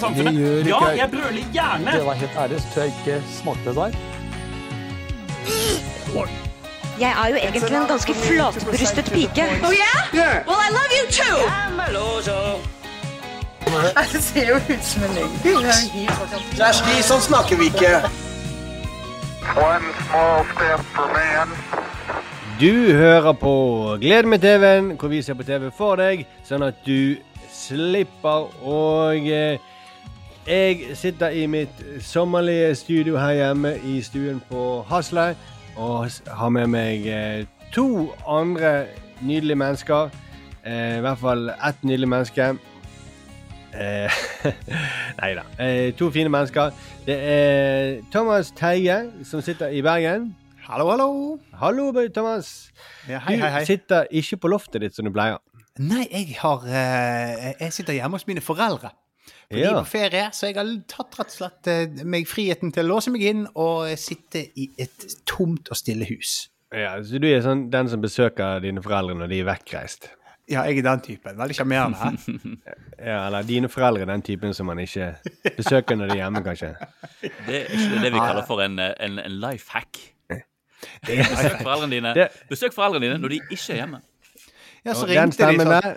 norske samfunnet. Det Ja, jeg. brøler gjerne! Det var helt ærlig, så tror jeg ikke smakte det der. Jeg er jo egentlig en ganske flatbrystet pike. Oh yeah? Well, I love you too. Det ser jo ut som en løgn. Kjersti, sånn snakker vi ikke. One small step for man. Du hører på Gled med TV-en, hvor vi ser på TV for deg, sånn at du slipper. å eh, jeg sitter i mitt sommerlige studio her hjemme i stuen på Hasle og har med meg eh, to andre nydelige mennesker. Eh, I hvert fall ett nydelig menneske. Eh, Nei da. To fine mennesker. Det er Thomas Teie, som sitter i Bergen. Hallo, hallo. Hallo, Thomas. Ja, hei, du hei, Du sitter ikke på loftet ditt som du pleier. Nei, jeg har Jeg sitter hjemme hos mine foreldre. For de er Ja. på ferie, så jeg har tatt rett og slett eh, meg friheten til å låse meg inn og sitte i et tomt og stille hus. Ja, så du er sånn den som besøker dine foreldre når de er vekkreist? Ja, jeg er den typen. Veldig sjarmerende. Ja, eller dine foreldre er den typen som man ikke besøker når de er hjemme, kanskje? Det er ikke det vi kaller for en, eh, en, en life hack. Besøk foreldrene dine Besøk foreldrene dine når de ikke er hjemme. Ja, så ringte de sånn.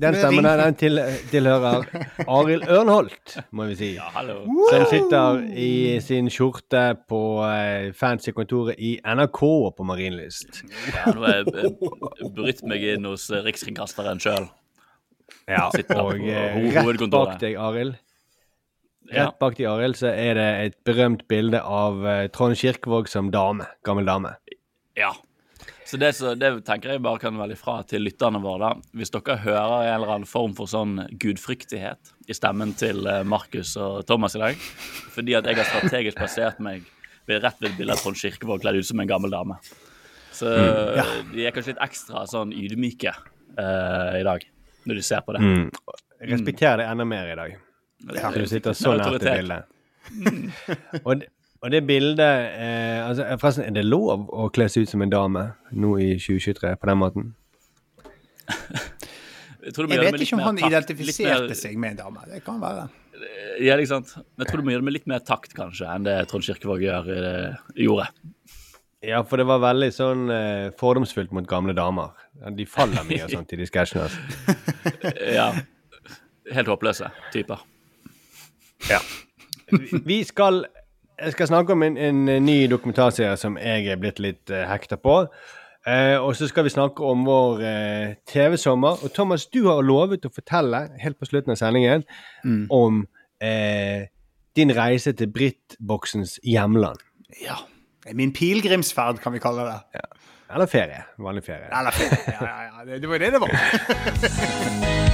Den, stemmen der, den til, tilhører Arild Ørnholt, må vi si. Ja, hallo. Som sitter i sin skjorte på eh, fancy kontoret i NRK på Marienlyst. Ja, nå har jeg eh, brytt meg inn hos eh, Rikskringkasteren sjøl. Ja, og rett bak deg, Arild, Rett bak deg, Arild, så er det et berømt bilde av eh, Trond Kirkevåg som dame. Gammel dame. ja. Så det, så det tenker jeg bare kan velge fra til lytterne våre. da. Hvis dere hører en eller annen form for sånn gudfryktighet i stemmen til eh, Markus og Thomas i dag, fordi at jeg har strategisk plassert meg ved rett ved et bilde av Trond Kirkevåg kledd ut som en gammel dame. Så de er kanskje litt ekstra sånn ydmyke uh, i dag, når de ser på det. Mm. Respekterer det enda mer i dag. Ja. Du sitter så nært det bildet. Og, det- og det bildet eh, altså, Forresten, er det lov å kle seg ut som en dame nå i 2023 på den måten? Jeg, tror du må Jeg gjøre vet ikke om han takt, identifiserte mer- seg med en dame. Det kan være. Ja, ikke sant? Jeg tror du må gjøre det med litt mer takt, kanskje, enn det Trond Kirkevåg eh, gjorde. Ja, for det var veldig sånn eh, fordomsfullt mot gamle damer. De faller mye og sånt i de sketsjene. Altså. Ja. Helt håpløse typer. Ja. Vi skal Jeg skal snakke om en, en ny dokumentarserie som jeg er blitt litt uh, hekta på. Uh, og så skal vi snakke om vår uh, TV-sommer. Og Thomas, du har lovet å fortelle helt på slutten av sendingen om uh, din reise til Britt-boksens hjemland. Ja. Min pilegrimsferd, kan vi kalle det. Eller ferie. Vanlig ferie. Eller ferie. Ja, ja, ja. Det, det var det det var.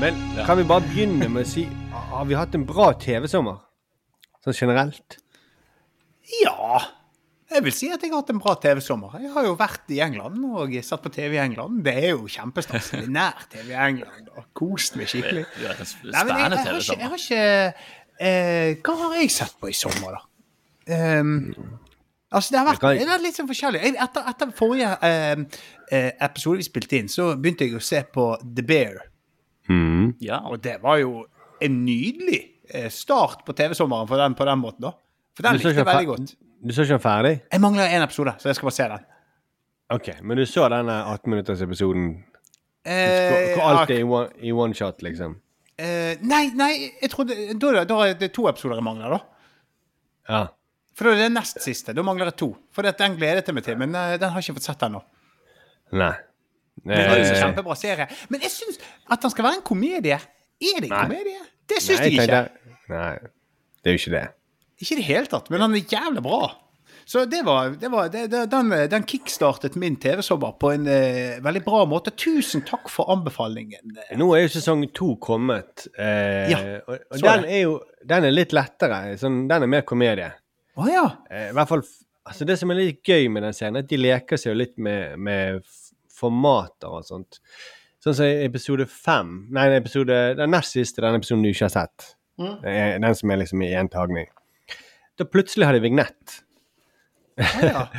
Men kan vi bare begynne med å si Har vi hatt en bra TV-sommer? Sånn generelt? Ja. Jeg vil si at jeg har hatt en bra TV-sommer. Jeg har jo vært i England og satt på TV i England. Det er jo kjempestas. Nær TV i England og kost meg skikkelig. Det er en Nei, men jeg, spennende jeg, har ikke, jeg TV-sommer. har ikke eh, Hva har jeg sett på i sommer, da? Um, altså, det har vært, Det er litt sånn forskjellig. Jeg, etter, etter forrige eh, eh, episode vi spilte inn, så begynte jeg å se på The Bear. Mm. Ja. Og det var jo en nydelig eh, start på TV-sommeren den, på den måten, da. For den likte jeg veldig godt. Du så ikke den ferdig? Jeg mangler én episode, så jeg skal bare se den. Ok, men du så denne 18-minuttersepisoden Eh, hvor, alt er i one, i one shot, liksom? eh, nei, nei, jeg trodde Da, er det to episoder jeg mangler, da. Ja. For da er det nest siste. Da mangler jeg to. For den gledet jeg meg til, men eh, den har jeg ikke fått sett ennå. Nei. Det er en Eh, kjempebra serie. Men jeg syns at den skal være en komedie. Er det en komedie? Det syns jeg ikke. Nei, det er jo ikke det. Ikke i det hele tatt, men han er jævlig bra. Så det var, det var det, det, den, den kickstartet min TV-sommer på en uh, veldig bra måte. Tusen takk for anbefalingen. Nå er jo sesong to kommet, eh, Ja, og, og den er jo den er litt lettere. Sånn, den er mer komedie. Å ja. Eh, I hvert fall altså Det som er litt gøy med den scenen, er at de leker seg jo litt med, med formater og sånt. Sånn som i episode fem Nei, episode, den nest siste, den episoden du ikke har sett. Mm. Den som er liksom i én tagning. Da plutselig har de vignett. ja.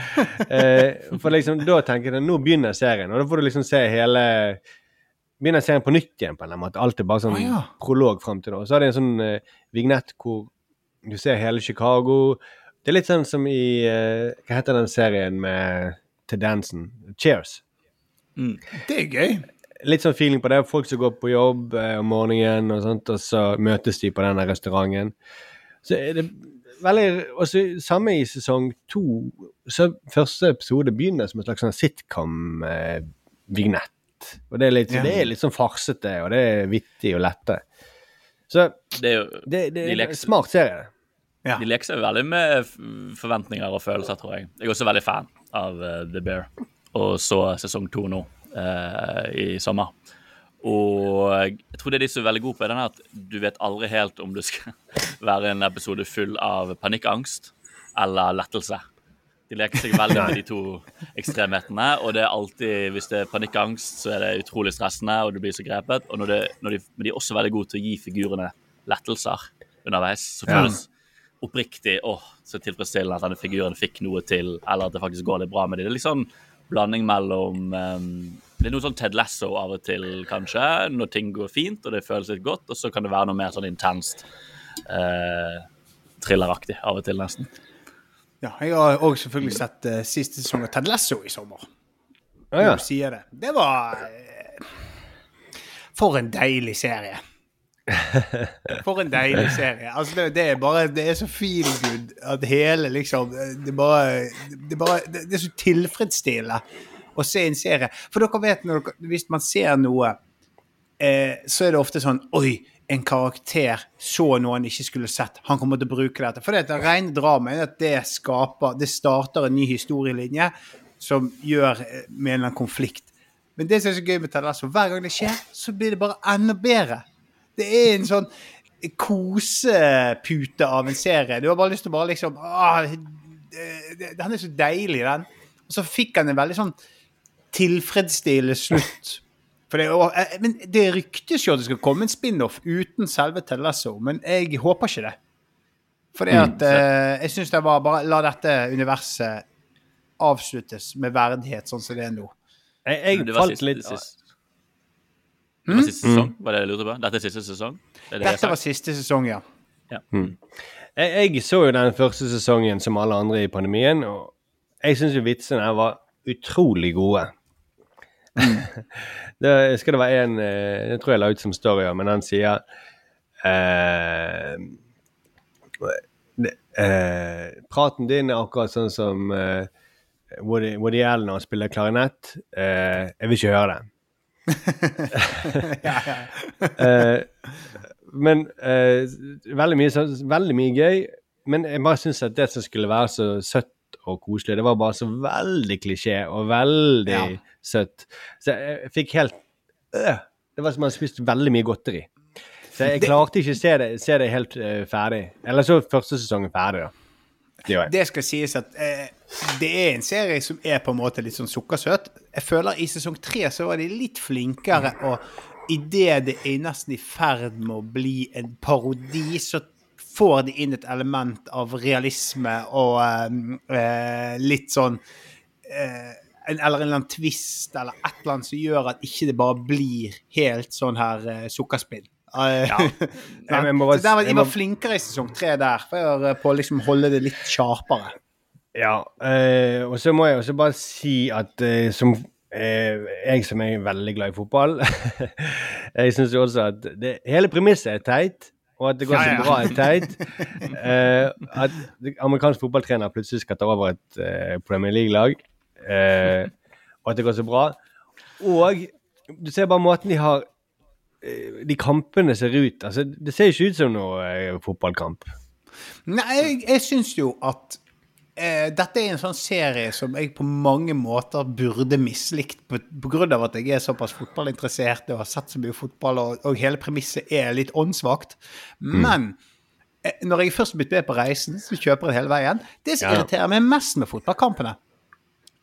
Eh, for liksom, da tenker jeg nå begynner serien, og da får du liksom se hele begynner serien på nytt igjen på en måte. Alt er bare sånn ah, ja. prolog fram til nå. Så er det en sånn uh, vignett hvor du ser hele Chicago. Det er litt sånn som i uh, Hva heter den serien med til dansen? Cheers. Det er gøy. Litt sånn feeling på det. Folk som går på jobb eh, om morgenen, og sånt, og så møtes de på denne restauranten. Så er det veldig også, Samme i sesong to. Så første episode begynner som en slags sånn sitcom-vignett. og det er, litt, Ja. det er litt sånn farsete, og det er vittig og lette. Så Det er jo det, det De lekser, en smart serie. Ja. De leker seg veldig med forventninger og følelser, tror jeg. Jeg er også veldig fan av uh, The Bear, og så sesong to nå i sommer. Og jeg tror det de som er veldig gode på, er denne at du vet aldri helt om det skal være en episode full av panikkangst eller lettelse. De leker seg veldig med de to ekstremhetene, og det er alltid, hvis det er panikkangst, så er det utrolig stressende, og du blir så grepet. Og når det, når de, men de er også veldig gode til å gi figurene lettelser underveis. Så Ja. føles oppriktig åh, så tilfredsstillende at denne figuren fikk noe til, eller at det faktisk går litt bra med dem. Det er litt sånn blanding mellom um, Det er noe sånn Ted Lasso av og til, kanskje, når ting går fint og det føles litt godt, og så kan det være noe mer sånn intenst. Uh, thrilleraktig av og til, nesten. Ja, jeg har òg selvfølgelig sett uh, siste sesong av Ted Lasso i sommer. Ja, ja. Det. Det var uh, For en deilig serie. For en deilig serie. Altså, det, det er bare Det er så feel good at hele liksom Det bare Det bare, det, det er så tilfredsstillende å se en serie. For dere vet dere, hvis man ser noe, eh, så er det ofte sånn Oi, en karakter så noe han ikke skulle sett. Han kommer til å bruke dette. For det, er rene dramaet at det skaper Det starter en ny historielinje som gjør eh, med en eller annen konflikt. Men det som er så gøy med Ted Lasso, hver gang det skjer, så blir det bare enda bedre. Det er en sånn kosepute av en serie. Du har bare lyst til å bare liksom ah, Han er så deilig, den. Og så fikk han en veldig sånn tilfredsstillende slutt. For det, og, eh, men det ryktes jo at det skal komme en spin-off uten selve Ted men jeg håper ikke det. Fordi at eh, jeg syns det var bare La dette universet avsluttes med verdighet, sånn som det er nå. Jeg, jeg falt litt det var siste sesong, var det jeg lurte på? Dette er siste sesong? Det er det Dette var siste sesong, ja. jeg, jeg så jo den første sesongen som alle andre i pandemien, og jeg syns jo vitsene her var utrolig gode. det skal det være en eh, Det tror jeg la ut som story, men han sier eh, eh, Praten din er akkurat sånn som eh, Woody, Woody Allen når han spiller klarinett. Eh, jeg vil ikke høre det. Eh, men eh, veldig, mye, veldig mye gøy. Men jeg bare syns at det som skulle være så søtt og koselig, det var bare så veldig klisjé og veldig Ja. søtt. Så jeg, jeg fikk helt øh, Det var som om man spiste veldig mye godteri. Så jeg klarte ikke å se det, se det helt uh, ferdig. Eller så første sesongen ferdig, da. Det. Det skal sies at eh, det er en serie som er på en måte litt sånn sukkersøt. Jeg føler i sesong tre så var de litt flinkere, og idet det er nesten i ferd med å bli en parodi, så får de inn et element av realisme og eh, eh, litt sånn eh, en, eller en eller annen twist eller et eller annet som gjør at ikke det bare blir helt sånn her eh, sukkerspill. Eh, Nei, jeg må bare- så der var, jeg var flinkere i sesong tre der, for eh, på å liksom holde det litt sharpere. Ja, eh, og så må jeg også bare si at eh, som eh, jeg som er veldig glad i fotball Jeg syns jo også at det, hele premisset er teit, og at det går Ja, så ja. bra er teit. Eh, at amerikansk fotballtrener plutselig skal ta over et eh, Premier League-lag, eh, og at det går så bra. Og du ser bare måten de har De kampene ser ut altså Det ser ikke ut som noe eh, fotballkamp. Nei, jeg, jeg syns jo at eh, dette er en sånn serie som jeg på mange måter burde mislikt av at jeg er såpass fotballinteressert og har sett så mye fotball, og, og hele premisset er litt åndssvakt. Men eh, når jeg først har blitt med på reisen, så kjøper jeg hele veien. Det som Ja. irriterer meg mest med fotballkampene,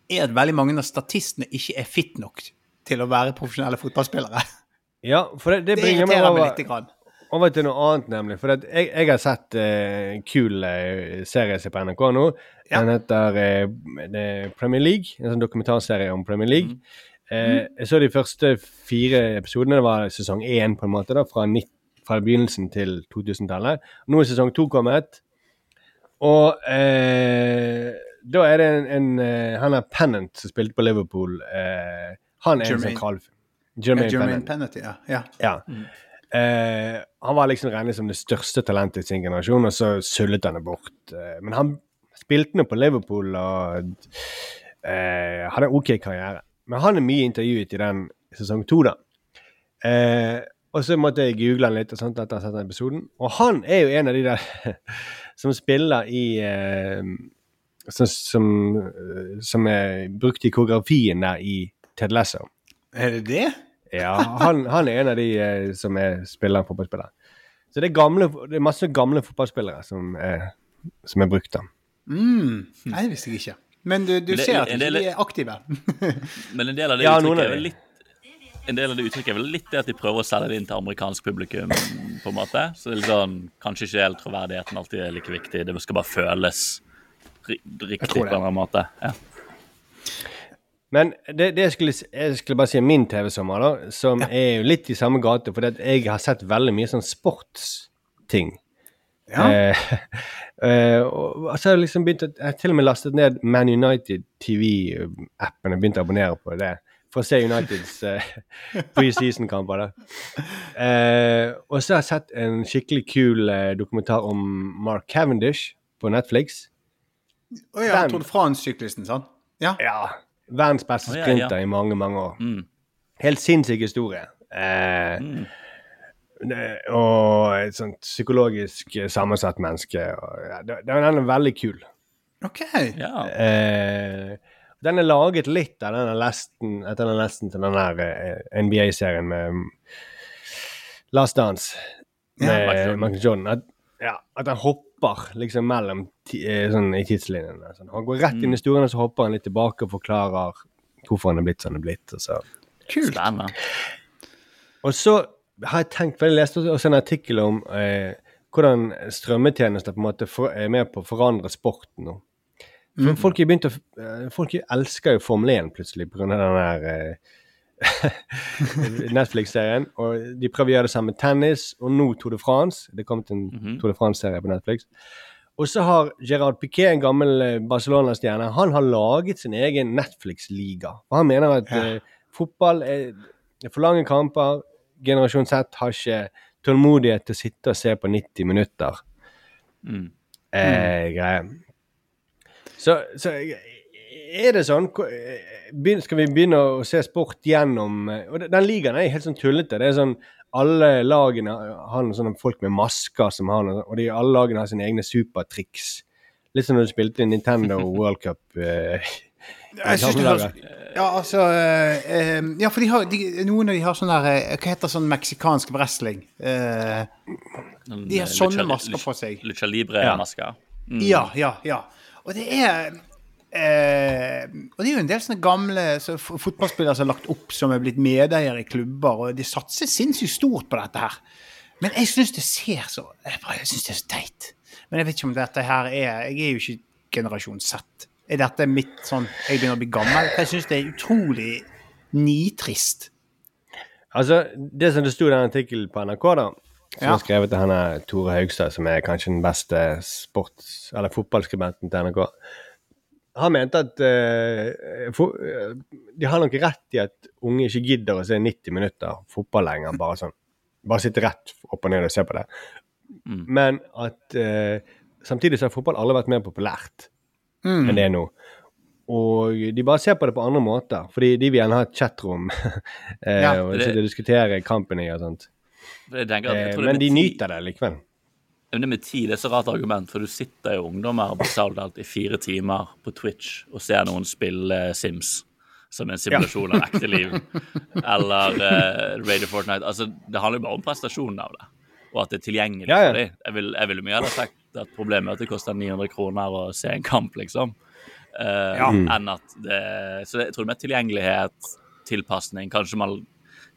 er at veldig mange av statistene ikke er fit nok til å være profesjonelle fotballspillere. Ja, for det, det bringer meg over lite grann. over til noe annet, nemlig. For jeg, jeg har sett en uh, kul uh, serie er på NRK nå. Ja. Den heter uh, er Premier League. En sånn dokumentarserie om Premier League. Eh, jeg så de første fire episodene. Det var sesong én, på en måte, da, fra, nitt- fra begynnelsen til 2000-tallet. Nå er sesong to kommet. Og da er det en, en Han er Pennant, som spilte på Liverpool. Han er en sånn Ja, Jermaine Jermaine Pennant. ja. ja. ja. Mm. Uh, han var liksom regnet som det største talentet i sin generasjon, og så sullet han det bort. Uh, men han spilte nå på Liverpool og uh, hadde en OK karriere. Men han er mye intervjuet i den sesong to, da. Eh, og så måtte jeg google han litt og sånt etter å ha sett den episoden. Og han er jo en av de der som spiller i som, som, som er brukt i koreografien der i Ted Lasso. Er det det? Ja, han, han er en av de eh, som er spilleren, fotballspilleren. Så det er, gamle, det er masse gamle fotballspillere som er, som er brukt da. Mm. Nei, det visste jeg ikke. Men du, du Men det- ser at del- de er aktive. Men en del av det Ja, uttrykket er vel litt en del av det uttrykket er vel litt det at de prøver å selge det inn til amerikansk publikum. på en måte. Så det er litt sånn, Kanskje ikke helt troverdigheten alltid er like viktig. Det skal bare føles riktig på en eller annen måte. Ja. Men det, det skulle, jeg skulle bare si min TV-sommer, da, som er jo litt i samme gate, for jeg har sett veldig mye sånn sportsting. Ja. Eh, eh, og så har jeg liksom begynt å, Jeg har til og med lastet ned Man United TV-appen og begynt å abonnere på det. For å se Uniteds eh, preseason-kamper. Eh, og så har jeg sett en skikkelig kul eh, dokumentar om Mark Cavendish på Netflix. Å ja, Den- Tour de France-syklisten, sant? Ja. Ja, Verdens beste Å, ja, ja. i mange, mange år. Mm. Helt sinnssyk historie. Eh, Mm. og et sånt psykologisk eh, sammensatt menneske. Og, ja, det- den er veldig kul. OK. Ja. Eh, den er laget litt av denne lesten, etter den lesten til den der eh, NBA-serien med mm, Last Dance med Jordan. Michael Jordan. At, ja, at han hopper liksom mellom eh, sånn i tidslinjene. Sånn. Han går rett inn i historien, og så hopper han litt tilbake og forklarer hvorfor han er blitt sånn han er blitt. Og så Kult. Spennende. Og så har jeg tenkt, for jeg leste også en artikkel om eh, hvordan strømmetjenester på en måte for, er med på å forandre sporten nå. For Folk, er å, eh, folk elsker jo Formel 1 plutselig pga. den der eh, Netflix-serien. Og de prøver å gjøre det samme med tennis, og nå Tour de France. Det kom til en Mhm. Tour de France-serie på Netflix. Og så har Gerard Piquet, en gammel eh, Barcelona-stjerne, han har laget sin egen Netflix-liga. Og Han mener at Ja. uh, fotball er, er for lange kamper. Generasjon Z har ikke tålmodighet til å sitte og se på 90 minutter. Mm. Eh, greier. Så, så er det sånn Skal vi begynne å se sport gjennom eh, Og den- ligaen er helt sånn tullete. Det er sånn alle lagene har noen sånne folk med masker som har noe, og de, alle lagene har sine egne supertriks. Litt som når du spilte Nintendo World Cup. Eh, Jeg synes det høres Ja, altså eh, eh, Ja, for de har, de, noen av de har sånn der Hva heter sånn meksikansk wrestling? Eh, Sånn, de har sånne masker på seg. Lucha Libre-masker. Mm. Ja, ja, ja. Og det er eh, Og det er jo en del sånne gamle så, fotballspillere som har lagt opp som er blitt medeiere i klubber, og de satser sinnssykt stort på dette her. Men jeg syns det ser så Jeg, bare- jeg synes det er så teit. Men jeg vet ikke om dette her er Jeg er jo ikke generasjon Z. Er dette mitt sånn Jeg begynner å bli gammel? Jeg syns det er utrolig nitrist. Altså, det som det sto i den artikkelen på NRK, da, som Ja. er skrevet av henne Tore Haugstad, som er kanskje den beste sports- eller fotballskribenten til NRK Han mente at uh, for, uh, de har nok rett i at unge ikke gidder å se 90 minutter fotball lenger. Bare sånn. Bare sitte rett opp og ned og se på det. Mm. Men at uh, samtidig så har fotball aldri vært mer populært Mm. enn det er nå. Og de bare ser på det på andre måter, fordi de vil gjerne ha et chatrom eh, Ja, og sitte og diskutere kampen i og sånt. Jeg jeg Eh, tror men de nyter det likevel. Det med tid det er så rart argument, for du sitter jo ungdommer basalt alt i fire timer på Twitch og ser noen spille Sims som en simulasjon av ekte liv. Eller uh, Radio Fortnite. Altså, det handler jo bare om prestasjonen av det, og at det er tilgjengelig Ja, ja. for dem. Jeg vil, ville mye heller sagt at problemet er at det koster 900 kroner å se en kamp, liksom. Uh, Ja. Enn at det Så jeg tror det er tilgjengelighet, tilpasning, kanskje man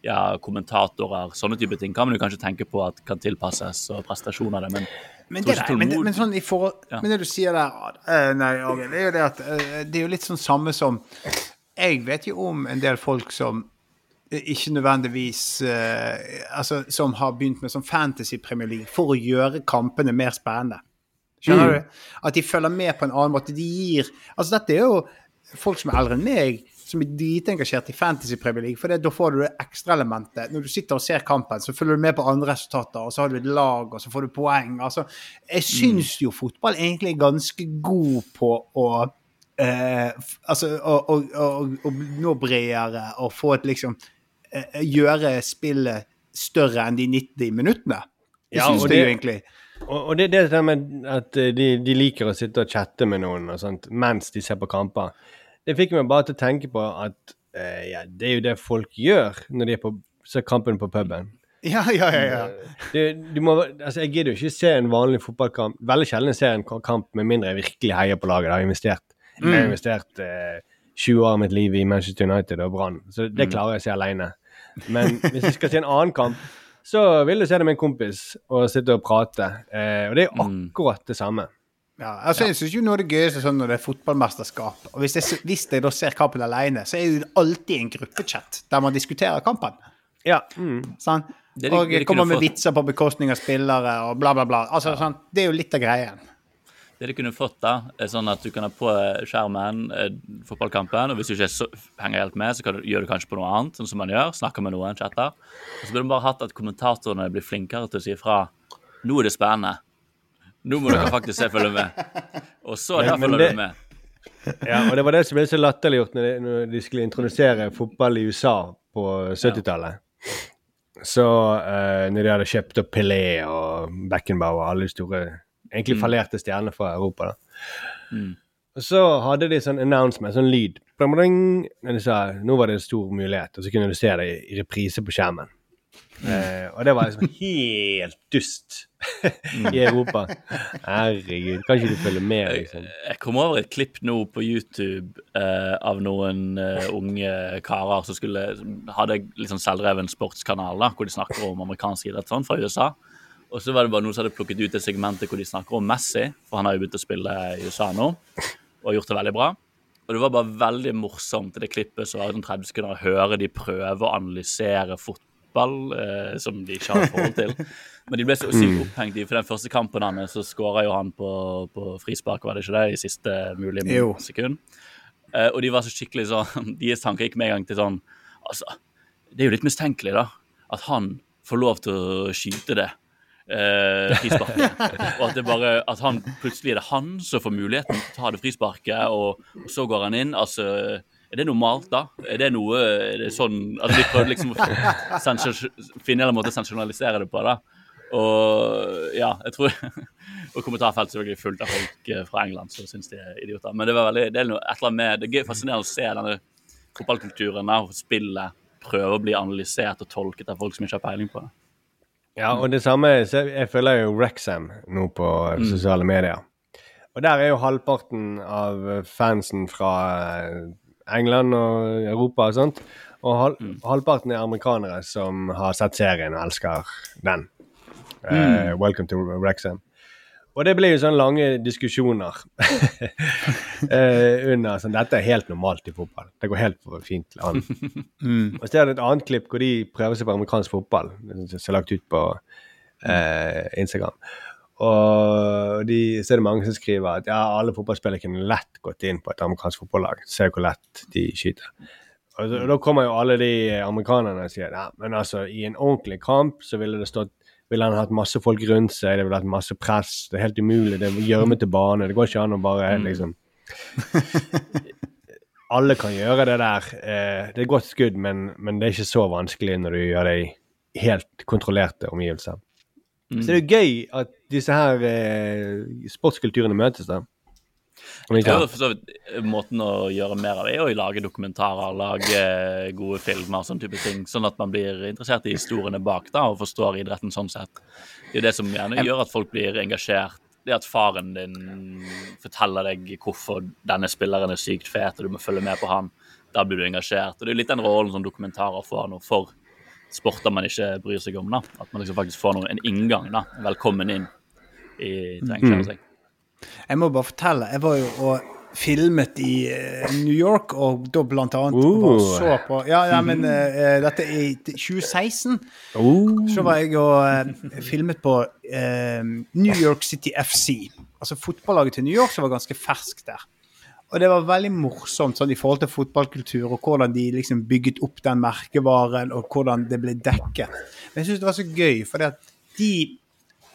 ja, kommentatorer, sånne type ting kan man jo kanskje tenke på at kan tilpasses, og prestasjon av det, men Men det, der, men, men sånn i forhold Ja. Men det du sier der uh, Nei, okay, det er jo det at uh, det er jo litt sånn samme som jeg vet jo om en del folk som ikke nødvendigvis uh, Altså som har begynt med sånn Fantasy Premier League for å gjøre kampene mer spennende. Skjønner du? At de følger med på en annen måte. De gir Altså, dette er jo folk som er eldre enn meg, som er dritengasjert i Fantasy Premier League. For det, da får du det ekstraelementet. Når du sitter og ser kampen, så følger du med på andre resultater, og så har du et lag, og så får du poeng. Altså, jeg syns jo fotball egentlig er ganske god på å eh, Altså å, å, å, å nå bredere og få et liksom eh, Gjøre spillet større enn de 90 minuttene. Jeg Ja, syns det, det- jo egentlig. Og, og det er det der med at eh, de, de liker å sitte og chatte med noen og sånt mens de ser på kamper. Det fikk meg bare til å tenke på at eh, ja, det er jo det folk gjør når de er på, ser kampen på puben. Ja, ja, ja. ja. Du, du må, altså, jeg gidder jo ikke se en vanlig fotballkamp. Veldig sjelden ser jeg en kamp med mindre jeg virkelig heier på laget. Jeg har investert. Jeg har investert eh, 20 år av mitt liv i Manchester United og Brann, så det klarer jeg å se alene. Men hvis jeg skal se en annen kamp, så vil jeg se det med en kompis og sitte og prate. Eh, og det er akkurat det samme. Ja, altså Jeg syns jo noe av det gøyeste sånn når det er fotballmesterskap. Og hvis jeg, hvis jeg da ser kampen alene, så er det alltid en gruppechat der man diskuterer kampen. Ja. Mm. Sånn? Det de- og det det kommer med fått- vitser på bekostning av spillere og bla, bla, bla. Altså, sånn, Det er jo litt av greien. Det de kunne fått, da, er sånn at du kan ha på skjermen eh, fotballkampen, og hvis du ikke så, henger helt med, så kan du, gjør du kanskje på noe annet, sånn som man gjør. Snakker med noen, chatter. Og så burde man bare hatt at kommentatorene blir flinkere til å si ifra. Nå er det spennende. Nå må dere faktisk se følge med. Og så der følger du med. Ja, og det var det som ble så latterliggjort når, de- når de skulle introdusere fotball i USA på 70-tallet. Så uh, når de hadde kjøpt opp Pelé og Beckenbauer og alle de store egentlig fallerte stjerner fra Europa, da. Og så hadde de sånn announcement, sånn lyd. Men de sa nå var det en stor mulighet, og så kunne du se det i, reprise på skjermen. Eh, og det var liksom helt dust i Europa. Herregud, kan ikke du følge med, liksom? Jeg kom over et klipp nå på YouTube eh, av noen eh, unge karer som skulle hadde liksom selvreven sportskanal da, hvor de snakker om amerikansk idrett sånn, fra USA. Og så var det bare noen som hadde plukket ut det segmentet hvor de snakker om Messi, for han har jo begynt å spille i USA nå og har gjort det veldig bra. Og det var bare veldig morsomt i det klippet så var det sånn 30 sekunder å høre de prøve å analysere fotball eh, som de ikke har forhold til. Men de ble så sykt opphengt i for den første kampen hans, så skåra jo han på, på frispark, var det ikke det, i siste mulige Jo. sekund. Eh, og de var så skikkelig sånn Deres tanker gikk med en gang til sånn Altså, det er jo litt mistenkelig, da, at han får lov til å skyte det. Eh, frisparket. og at det bare At han plutselig er det han som får muligheten til å ta det frisparket, og, og så går han inn. Altså er det normalt, da? Er det noe er det sånn Altså, De prøvde liksom å finne en måte å sensjonalisere det på, da. Og ja, jeg tror Og kommentarfeltet selvfølgelig fullt av folk eh, fra England som syns de er idioter. Men det var veldig, det er noe, et eller annet med, det er fascinerende å se denne fotballkulturen og spillet prøve å bli analysert og tolket av folk som ikke har peiling på det. Ja, og det samme Jeg følger jo Rexham nå på sosiale medier. Og der er jo halvparten av fansen fra eh, England og Europa og sånt. Og hal halvparten er amerikanere som har sett serien og elsker den. Eh, welcome to Rexham. Og det blir jo sånne lange diskusjoner uh, under sånn Dette er helt normalt i fotball. Det går helt fint an. Og så er det et annet klipp hvor de prøver seg på amerikansk fotball, som er lagt ut på uh, Instagram. Og de, så er det mange som skriver at ja, alle fotballspillere kunne lett gått inn på et amerikansk fotballag. Se hvor lett de skyter. Og, så, og da kommer jo alle de amerikanerne og sier ja, men altså, i en ordentlig kamp så ville det stått ville han hatt masse folk rundt seg, det ville hatt masse press. Det er helt umulig. Det er gjørmete bane. Det går ikke an å bare liksom Alle kan gjøre det der. Eh, det er godt skudd, men, men det er ikke så vanskelig når du gjør det i helt kontrollerte omgivelser. Så det er jo gøy at disse her eh, sportskulturene møtes, da. Jeg tror for så vidt eh, Måten å gjøre mer av det er å lage dokumentarer, lage gode filmer, sånn type ting. Sånn at man blir interessert i historiene bak da, og forstår idretten sånn sett. Det er det som gjerne gjør at folk blir engasjert. Det at faren din forteller deg hvorfor denne spilleren er sykt fet, og du må følge med på han. Da blir du engasjert. Og det er litt den rollen som dokumentarer får nå for sporter man ikke bryr seg om. da. At man liksom faktisk får noe, en inngang. da. Velkommen inn i til Mm. Jeg må bare fortelle. Jeg var jo og filmet i eh, New York, og da blant annet Uh. var så på Ja, ja men uh, dette er i 2016. Så var jeg og filmet på New York City FC. Altså fotballaget til New York som var ganske ferskt der. Og det var veldig morsomt sånn i forhold til fotballkultur, og hvordan de liksom bygget opp den merkevaren, og hvordan det ble dekket. Men jeg syns det var så gøy, for de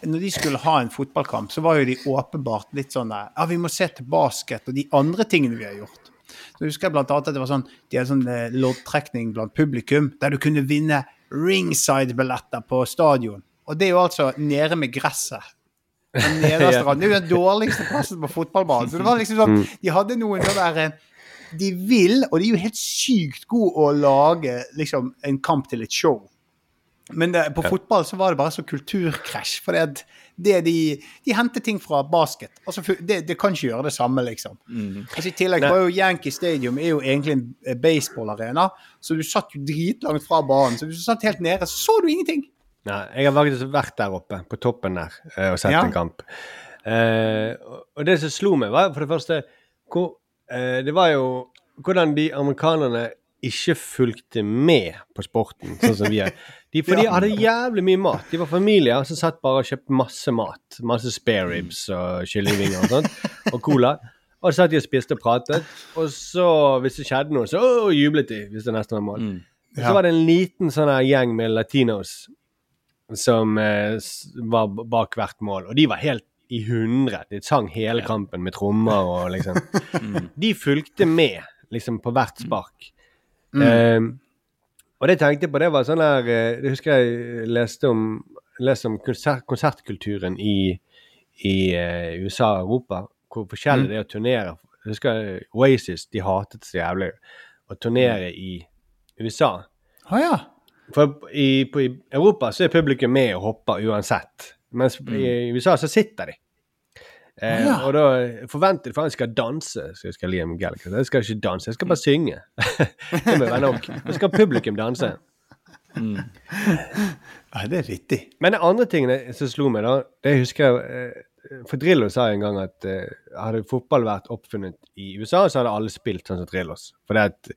når de skulle ha en fotballkamp, så var jo de åpenbart litt sånn der Ja, vi må se til basket og de andre tingene vi har gjort. Så jeg husker blant annet at det var sånn, De hadde sånn eh, loddtrekning blant publikum der du kunne vinne ringside-billetter på stadion. Og det er jo altså nede med gresset. Den nederste randen. Det er jo den dårligste plassen på fotballbanen. Så det var liksom sånn, De hadde noen sånn der eh, De vil, og de er jo helt sykt gode å lage liksom en kamp til et show. Men det, på fotball så var det bare så kulturkrasj. For det, det de, de henter ting fra basket. Altså, det, det kan ikke gjøre det samme, liksom. Altså, I tillegg var jo Yankee Stadium er jo egentlig en eh, baseballarena, så du satt jo dritlangt fra banen. Så hvis du satt helt nede, så så du ingenting. Nei, jeg har faktisk vært der oppe, på toppen der, eh, og sett Ja. en kamp. Eh, og- det som slo meg, var for det første hvor, eh, Det var jo hvordan de amerikanerne ikke fulgte med på sporten, sånn som vi er. De, for de hadde jævlig mye mat. De var familier som satt bare og kjøpte masse mat. Masse spare ribs og kyllingvinger og sånt, og cola. Og så satt de og spiste og pratet, og så, hvis det skjedde noe, så å, jublet de hvis det nesten var mål. Og så var det en liten sånn her gjeng med latinos som eh, var bak hvert mål, og de var helt i hundre. De sang hele kampen med trommer og liksom De fulgte med liksom på hvert spark. Eh, og det tenkte jeg på, det var sånn her eh, Det husker jeg leste om, leste om konsert, konsertkulturen i, i uh, USA og Europa. Hvor forskjellig det er å turnere. Jeg husker Oasis, de hatet så jævlig å turnere i USA. Å ja. For i, på, i Europa så er publikum med og hopper uansett. Mens i USA så sitter de. Eh, Ja. Og da forventer de for han skal danse. Så jeg skal Liam Gallagher. Jeg skal ikke danse, jeg skal bare synge. det må være nok. Da skal publikum danse. ja. Det er riktig. Men det andre tingen som slo meg, da, det husker jeg eh, For Drillo sa en gang at eh, hadde fotball vært oppfunnet i USA, så hadde alle spilt sånn som Drillos. For det at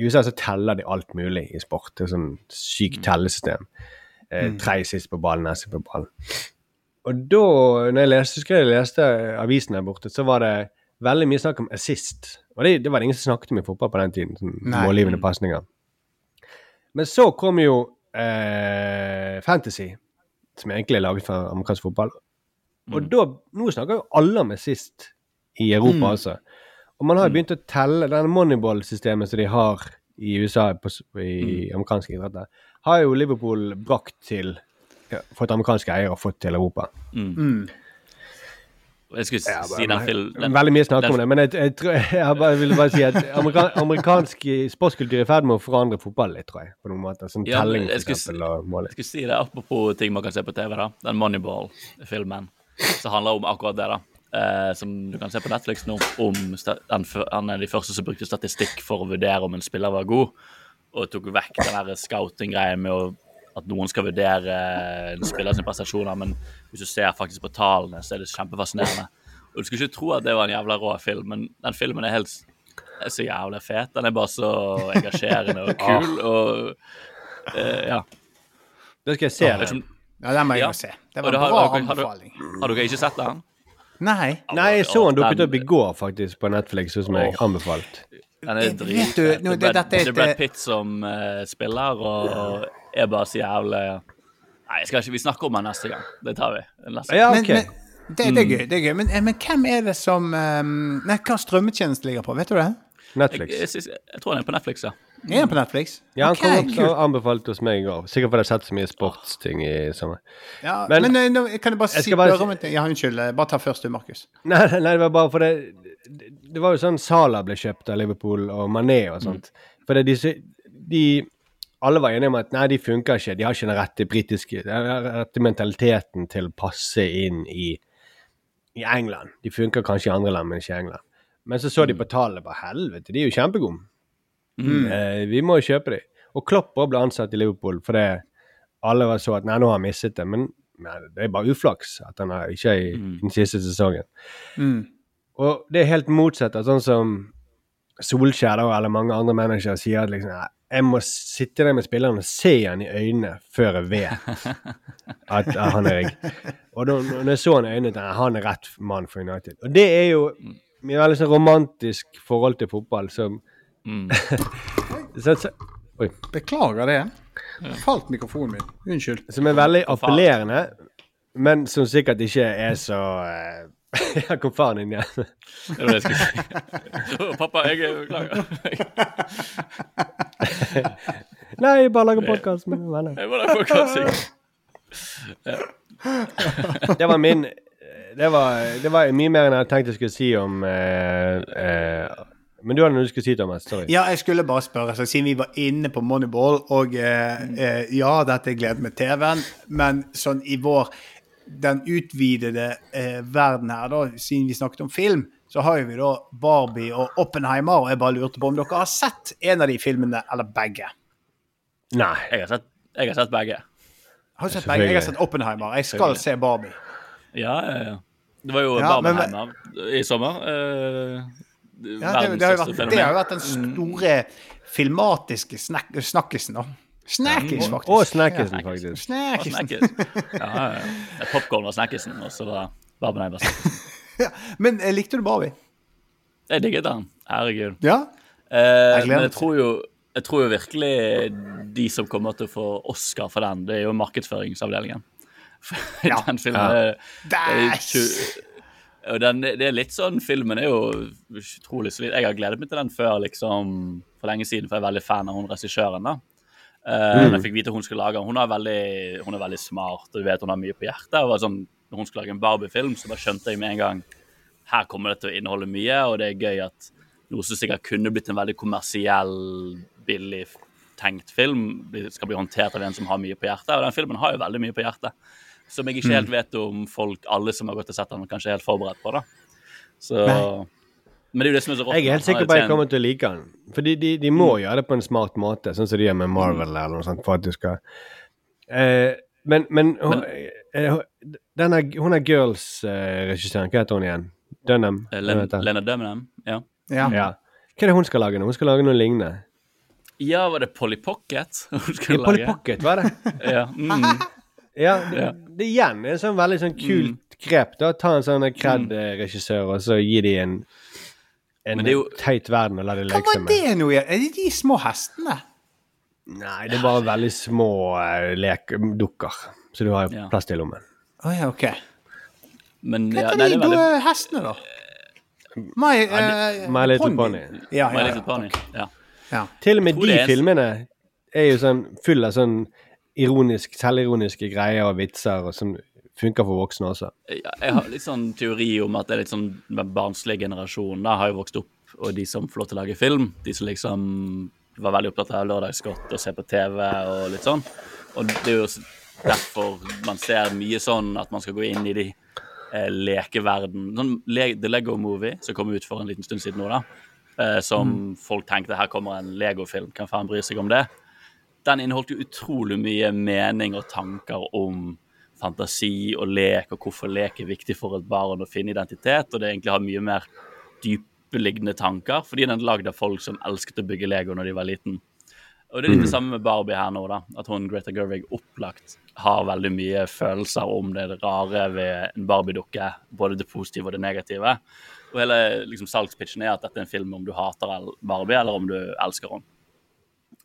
i USA så teller de alt mulig i sport. Det er sånn sykt tellesystem. Eh, Tre sist på ballen, neste på ballen. Og da når jeg leste, husker jeg leste avisen der borte, så var det veldig mye snakk om assist. Og det, det var det ingen som snakket om i fotball på den tiden. Sånn Nei. målgivende pasninger. Men så kom jo eh, Fantasy, som egentlig er laget for amerikansk fotball. Og da, nå snakker jo alle om assist i Europa, altså. Og man har jo begynt å telle denne Moneyball-systemet som de har i USA på, i i amerikanske idretter, har jo Liverpool brakt til Fått amerikanske eiere og fått til Europa. Jeg skulle Ja, si den film... Den, Veldig mye snakk om det, men jeg, jeg, tror, jeg bare, vil bare si at amerika, amerikansk sportskultur er i ferd med å forandre fotball litt, tror jeg. På noen måter. Som Ja, telling, for eksempel, og måling. Jeg skulle si det apropos ting man kan se på TV, da. Den Moneyball-filmen som handler om akkurat det, da. Eh, som du kan se på Netflix nå, om den, han er de første som brukte statistikk for å vurdere om en spiller var god, og tok vekk den der scouting-greia med å, at noen skal vurdere en spiller sine prestasjoner, men hvis du ser faktisk på tallene, så er det kjempefascinerende. Og du skulle ikke tro at det var en jævla rå film, men den filmen er helt er så jævla fet. Den er bare så engasjerende og kul, og uh, ja. Det skal jeg se Ja, om- Ja, den må jeg Ja. jo se. Det var en bra har- har- anbefaling. Har dere ikke sett den? Nei. Nei, jeg så den dukket opp i går, faktisk, på Netflix, som jeg anbefalt. Den er dritfet. Det det- er Brad- dette det Brad Pitt som uh, spiller, og er bare så jævlig Nei, jeg skal ikke, vi snakker om den neste gang. Det tar vi. Neste. Ja, Men, OK. men, det, det er gøy. det er gøy. Men, eh, men hvem er det som um, Nei, hva strømmetjeneste ligger på? Vet du det? Netflix. jeg, jeg, jeg tror han er på Netflix, ja. Er han på Netflix? Ja, han okay, kom opp og anbefalte hos meg i går. Sikkert fordi jeg har sett så mye sportsting i sommer. Ja, Men- men, eh, nå, kan jeg bare Jeg si bare om en ting? Ja, unnskyld. eh, Bare ta først du, Markus. Nei, nei, det var bare fordi det, det var jo sånn Sala ble kjøpt av Liverpool, og Mané og sånt. Fordi de, de Alle var enige om at nei, de funker ikke. De har ikke den rette britiske Den rette mentaliteten til å passe inn i, i England. De funker kanskje i andre land, men ikke i England. Men så så de på tallene. Bare helvete, de er jo kjempegode. Eh, vi må jo kjøpe dem. Og Klopp òg ble ansatt i Liverpool fordi alle var så at nei, nå har han mistet det. Men, nei, det er bare uflaks at han er ikke i den siste sesongen. Mm. Og det er helt motsatt av sånn som Solskjær da, eller mange andre managere sier at liksom, "Nei, jeg må sitte der med spilleren og se han i øynene før jeg vet at at han er rigg. Og da når jeg så han i øynene, tenkte jeg han er rett mann for United. Og det er jo mye veldig sånn romantisk forhold til fotball som Mm. så, så, Oi. Beklager det. Falt mikrofonen min. Unnskyld. Som er veldig appellerende, men som sikkert ikke er så eh, Ja, kom faren inn igjen. Det var det jeg skulle si. Oh, Pappa, jeg er beklager. Nei, jeg bare lager podkast med venner. Jeg bare der på kassing. Det var min det var, det var mye mer enn jeg hadde tenkt jeg skulle si om eh, eh, Men du hadde noe du skulle si, Thomas. Sorry. Ja, jeg skulle bare spørre, så siden vi var inne på Moneyball, og eh, eh, ja, dette er glede med TV-en, men sånn i vår den utvidede eh, verden her, da, siden vi snakket om film, så har vi da Barbie og Oppenheimer, og jeg bare lurte på om dere har sett en av de filmene, eller begge? Nei. Jeg har sett, jeg har sett begge. Har du sett begge? Jeg har sett Oppenheimer. Jeg skal se Barbie. Ja, ja, ja. Det var jo Ja, men- i sommer. Eh, Ja, det, det, har vært, det har jo vært den store filmatiske snak snakkisen, da. Snakkis, faktisk. Og snackisen, Ja. faktisk. Snakkisen. Snakkis. Ja, ja, ja. Popkorn var snakkisen, og så var snakkisen. Ja. Men eh, likte du Barbie? Jeg digget den. Herregud. Ja? Eh, men jeg tror, jo, jeg tror jo virkelig de som kommer til å få Oscar for den, det er jo markedsføringsavdelingen. For Ja. den filmen Ja. er, er og den, det er litt sånn, Filmen er jo utrolig solid. Jeg har gledet meg til den før liksom, for lenge siden, for jeg er veldig fan av hun regissøren. da. Eh, mm. jeg fikk vite hun skulle lage. Hun er veldig, hun er veldig smart og du vet hun har mye på hjertet. Og var sånn, når hun skulle lage en Barbie-film, så bare skjønte jeg med en gang her kommer det til å inneholde mye, og det er gøy at noe som sikkert kunne blitt en veldig kommersiell, billig tenkt film, skal bli håndtert av en som har mye på hjertet. Og den filmen har jo veldig mye på hjertet, som jeg ikke helt vet om folk, alle som har gått og sett den, kanskje er helt forberedt på. da. Så, men det er jo det som er så rått. Jeg er helt sikker på at jeg kommer til å like den. For de, de må gjøre det på en smart måte, sånn som de gjør med Marvel eller noe sånt, for at du skal eh, Men, men, hun- eh, denne, hun er Girls-regissøren, hva heter hun igjen? Dunham? Eh, Len. Lena Dunham, ja. Ja. Ja. Hva er det hun skal lage nå? Hun skal lage noe lignende. Ja, var det Polly Pocket hun Polly? Pocket, var det? Ja. Mm. Ja, det, det igjen er en sånn veldig sånn kult grep. da, Ta en sånn cred-regissør, og så gi de en, en det jo- teit verden å la de Hva leke seg var det nå igjen? Er det de små hestene? Nei, det er bare veldig små uh, lekdukker, så du har Ja. plass til i lommen. Å ja, OK. Men Hva ja, heter nei, de det veldig hestene, da? My, uh, My Little Pony. Ja, My ja, Little ja. Pony. Ja. ja. Til og med de er- filmene er jo sånn full av sånn ironisk, selvironiske greier og vitser og som funker for voksne også. Jeg har litt sånn teori om at det er litt sånn den barnslige generasjonen da har jo vokst opp, og de som får lov til å lage film, de som liksom var veldig opptatt av lørdagsgodt og se på TV og litt sånn. Og det er jo derfor man ser mye sånn at man skal gå inn i de eh, lekeverden. Sånn Le The Lego Movie, som kom ut for en liten stund siden nå, da. Eh, som folk tenkte her kommer en Lego-film, kan faen bry seg om det? Den inneholdt jo utrolig mye mening og tanker om fantasi og lek, og hvorfor lek er viktig for et barn å finne identitet, og det egentlig har mye mer dypeliggende tanker, fordi den er lagd av folk som elsket å bygge Lego når de var liten. Og det er litt det samme med Barbie her nå, da. At hun Greta Gerwig opplagt har veldig mye følelser om det rare ved en Barbie-dukke, både det positive og det negative. Og hele liksom, salgspitchen er at dette er en film om du hater Barbie, eller om du elsker henne.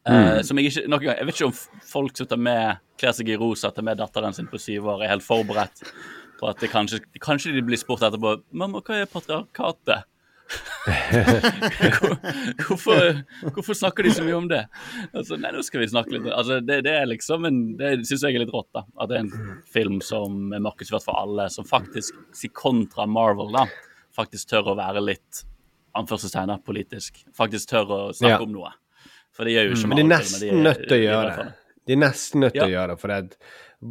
Eh, som jeg ikke, noen gang, jeg vet ikke om folk som tar med, kler seg i rosa, tar med datteren sin på syv år, er helt forberedt på at det kanskje, kanskje de blir spurt etterpå Mamma, hva er patriarkatet? Hvor- hvorfor, hvorfor snakker de så mye om det? Altså, nei, nå skal vi snakke litt altså, det, det er liksom en, Det syns jeg er litt rått, da. At det er en film som er markedsført for alle, som faktisk, si kontra Marvel, da, faktisk tør å være litt anførselstegn politisk. Faktisk tør å snakke Ja. om noe. For det gjør jo ikke Men de er nesten nødt til å gjøre det. De er nesten nødt til å gjøre det, for at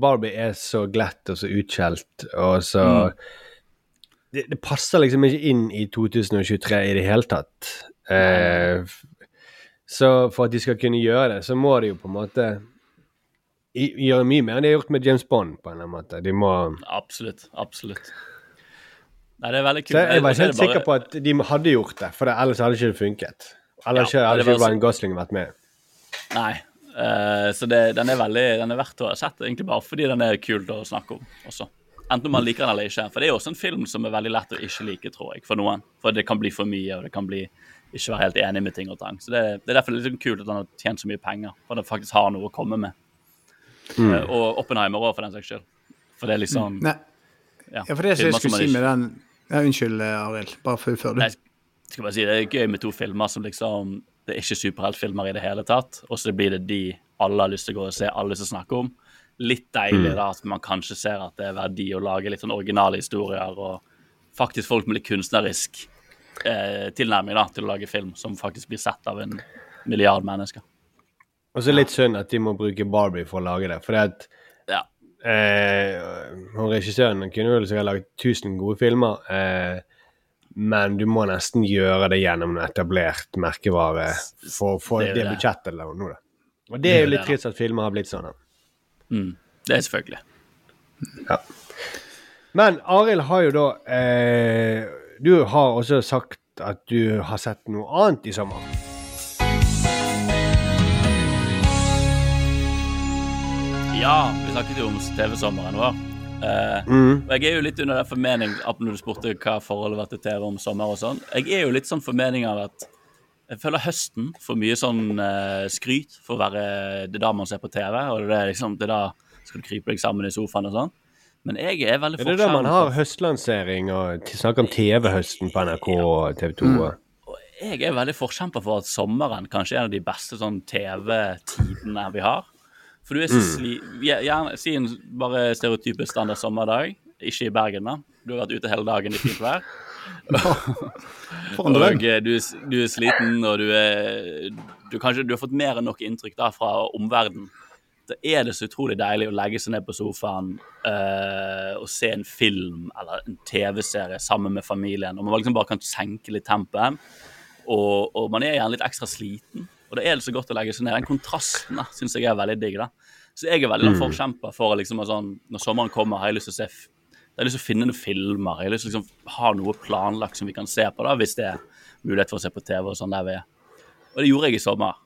Barbie er så glatt og så utskjelt, og så Mm. det, det passer liksom ikke inn i 2023 i det hele tatt. Eh, så for at de skal kunne gjøre det, så må de jo på en måte gjøre mye mer enn de har gjort med James Bond, på en eller annen måte. De må Absolutt. Absolutt. Nei, det er veldig kult. Så jeg var ikke helt sikker på at de hadde gjort det, for det, ellers hadde ikke det funket. Ellers Ja, hadde ikke Ryan Gosling vært med. Nei. Uh, så det, den er veldig Den er verdt å ha sett, egentlig bare fordi den er kult å snakke om også. Enten man liker den eller ikke. For det er jo også en film som er veldig lett å ikke like, tror jeg, for noen. For det kan bli for mye, og det kan bli ikke være helt enig med ting og tang. Så det, det er derfor litt sånn kult at han har tjent så mye penger, for han faktisk har noe å komme med. Eh, og Oppenheimer òg, for den saks skyld. For det er liksom Nei, ja, ja, for det som filmer jeg skulle si med den ja, Unnskyld, eh, Arild. Bare fullfør, du. Nei, skal bare si, Det er gøy med to filmer som liksom Det er ikke superheltfilmer i det hele tatt, og så blir det de alle har lyst til å gå og se, alle som snakker om. Litt deilig da at man kanskje ser at det er verdi å lage litt sånn originale historier, og faktisk folk med litt kunstnerisk eh, tilnærming da, til å lage film, som faktisk blir sett av en milliard mennesker. Og så er det litt synd at de må bruke Barbie for å lage det. For det at Ja. eh, regissøren kunne vel sikkert laget 1000 gode filmer, eh, men du må nesten gjøre det gjennom en etablert merkevare for å få Det det, det. budsjettet eller noe. da. Og det er jo litt det, trist at filmer har blitt sånn. Mm. Det er selvfølgelig. Ja. Men Arild har jo da eh, Du har også sagt at du har sett noe annet i sommer. Ja, vi snakket jo om TV-sommeren vår. Eh, Mm. Og jeg er jo litt under den formening at når du spurte hva forholdet var til TV om sommer og sånn. Jeg er jo litt sånn formening av at jeg føler høsten får mye sånn uh, skryt for å være det da man ser på TV, og det er liksom det da skal du krype deg sammen i sofaen og sånn. Men jeg er veldig Er det da man har høstlansering og snakker om TV-høsten på NRK og TV 2? og- jeg er veldig forkjemper for at sommeren kanskje er en av de beste sånn TV-tidene vi har. For du er så sli... gjer- Gjerne si en bare stereotype standard sommerdag, ikke i Bergen, da. Du har vært ute hele dagen i fint vær. Og eh, du, du er sliten, og du er du, kanskje, du har fått mer enn nok inntrykk da fra omverdenen. Da er det så utrolig deilig å legge seg ned på sofaen øh, og se en film eller en TV-serie sammen med familien. Og man liksom bare kan senke litt tempoet. Og, og man er gjerne litt ekstra sliten. Og da er det så godt å legge seg ned. Den kontrasten syns jeg er veldig digg. da. Så jeg er veldig mm. forkjemper for liksom, sånn, når sommeren kommer, har jeg lyst til å se jeg har lyst til å finne noen filmer. Jeg har lyst til å liksom, ha noe planlagt som vi kan se på, da, hvis det er mulighet for å se på TV. og sånn der vi er. Og det gjorde jeg i sommer.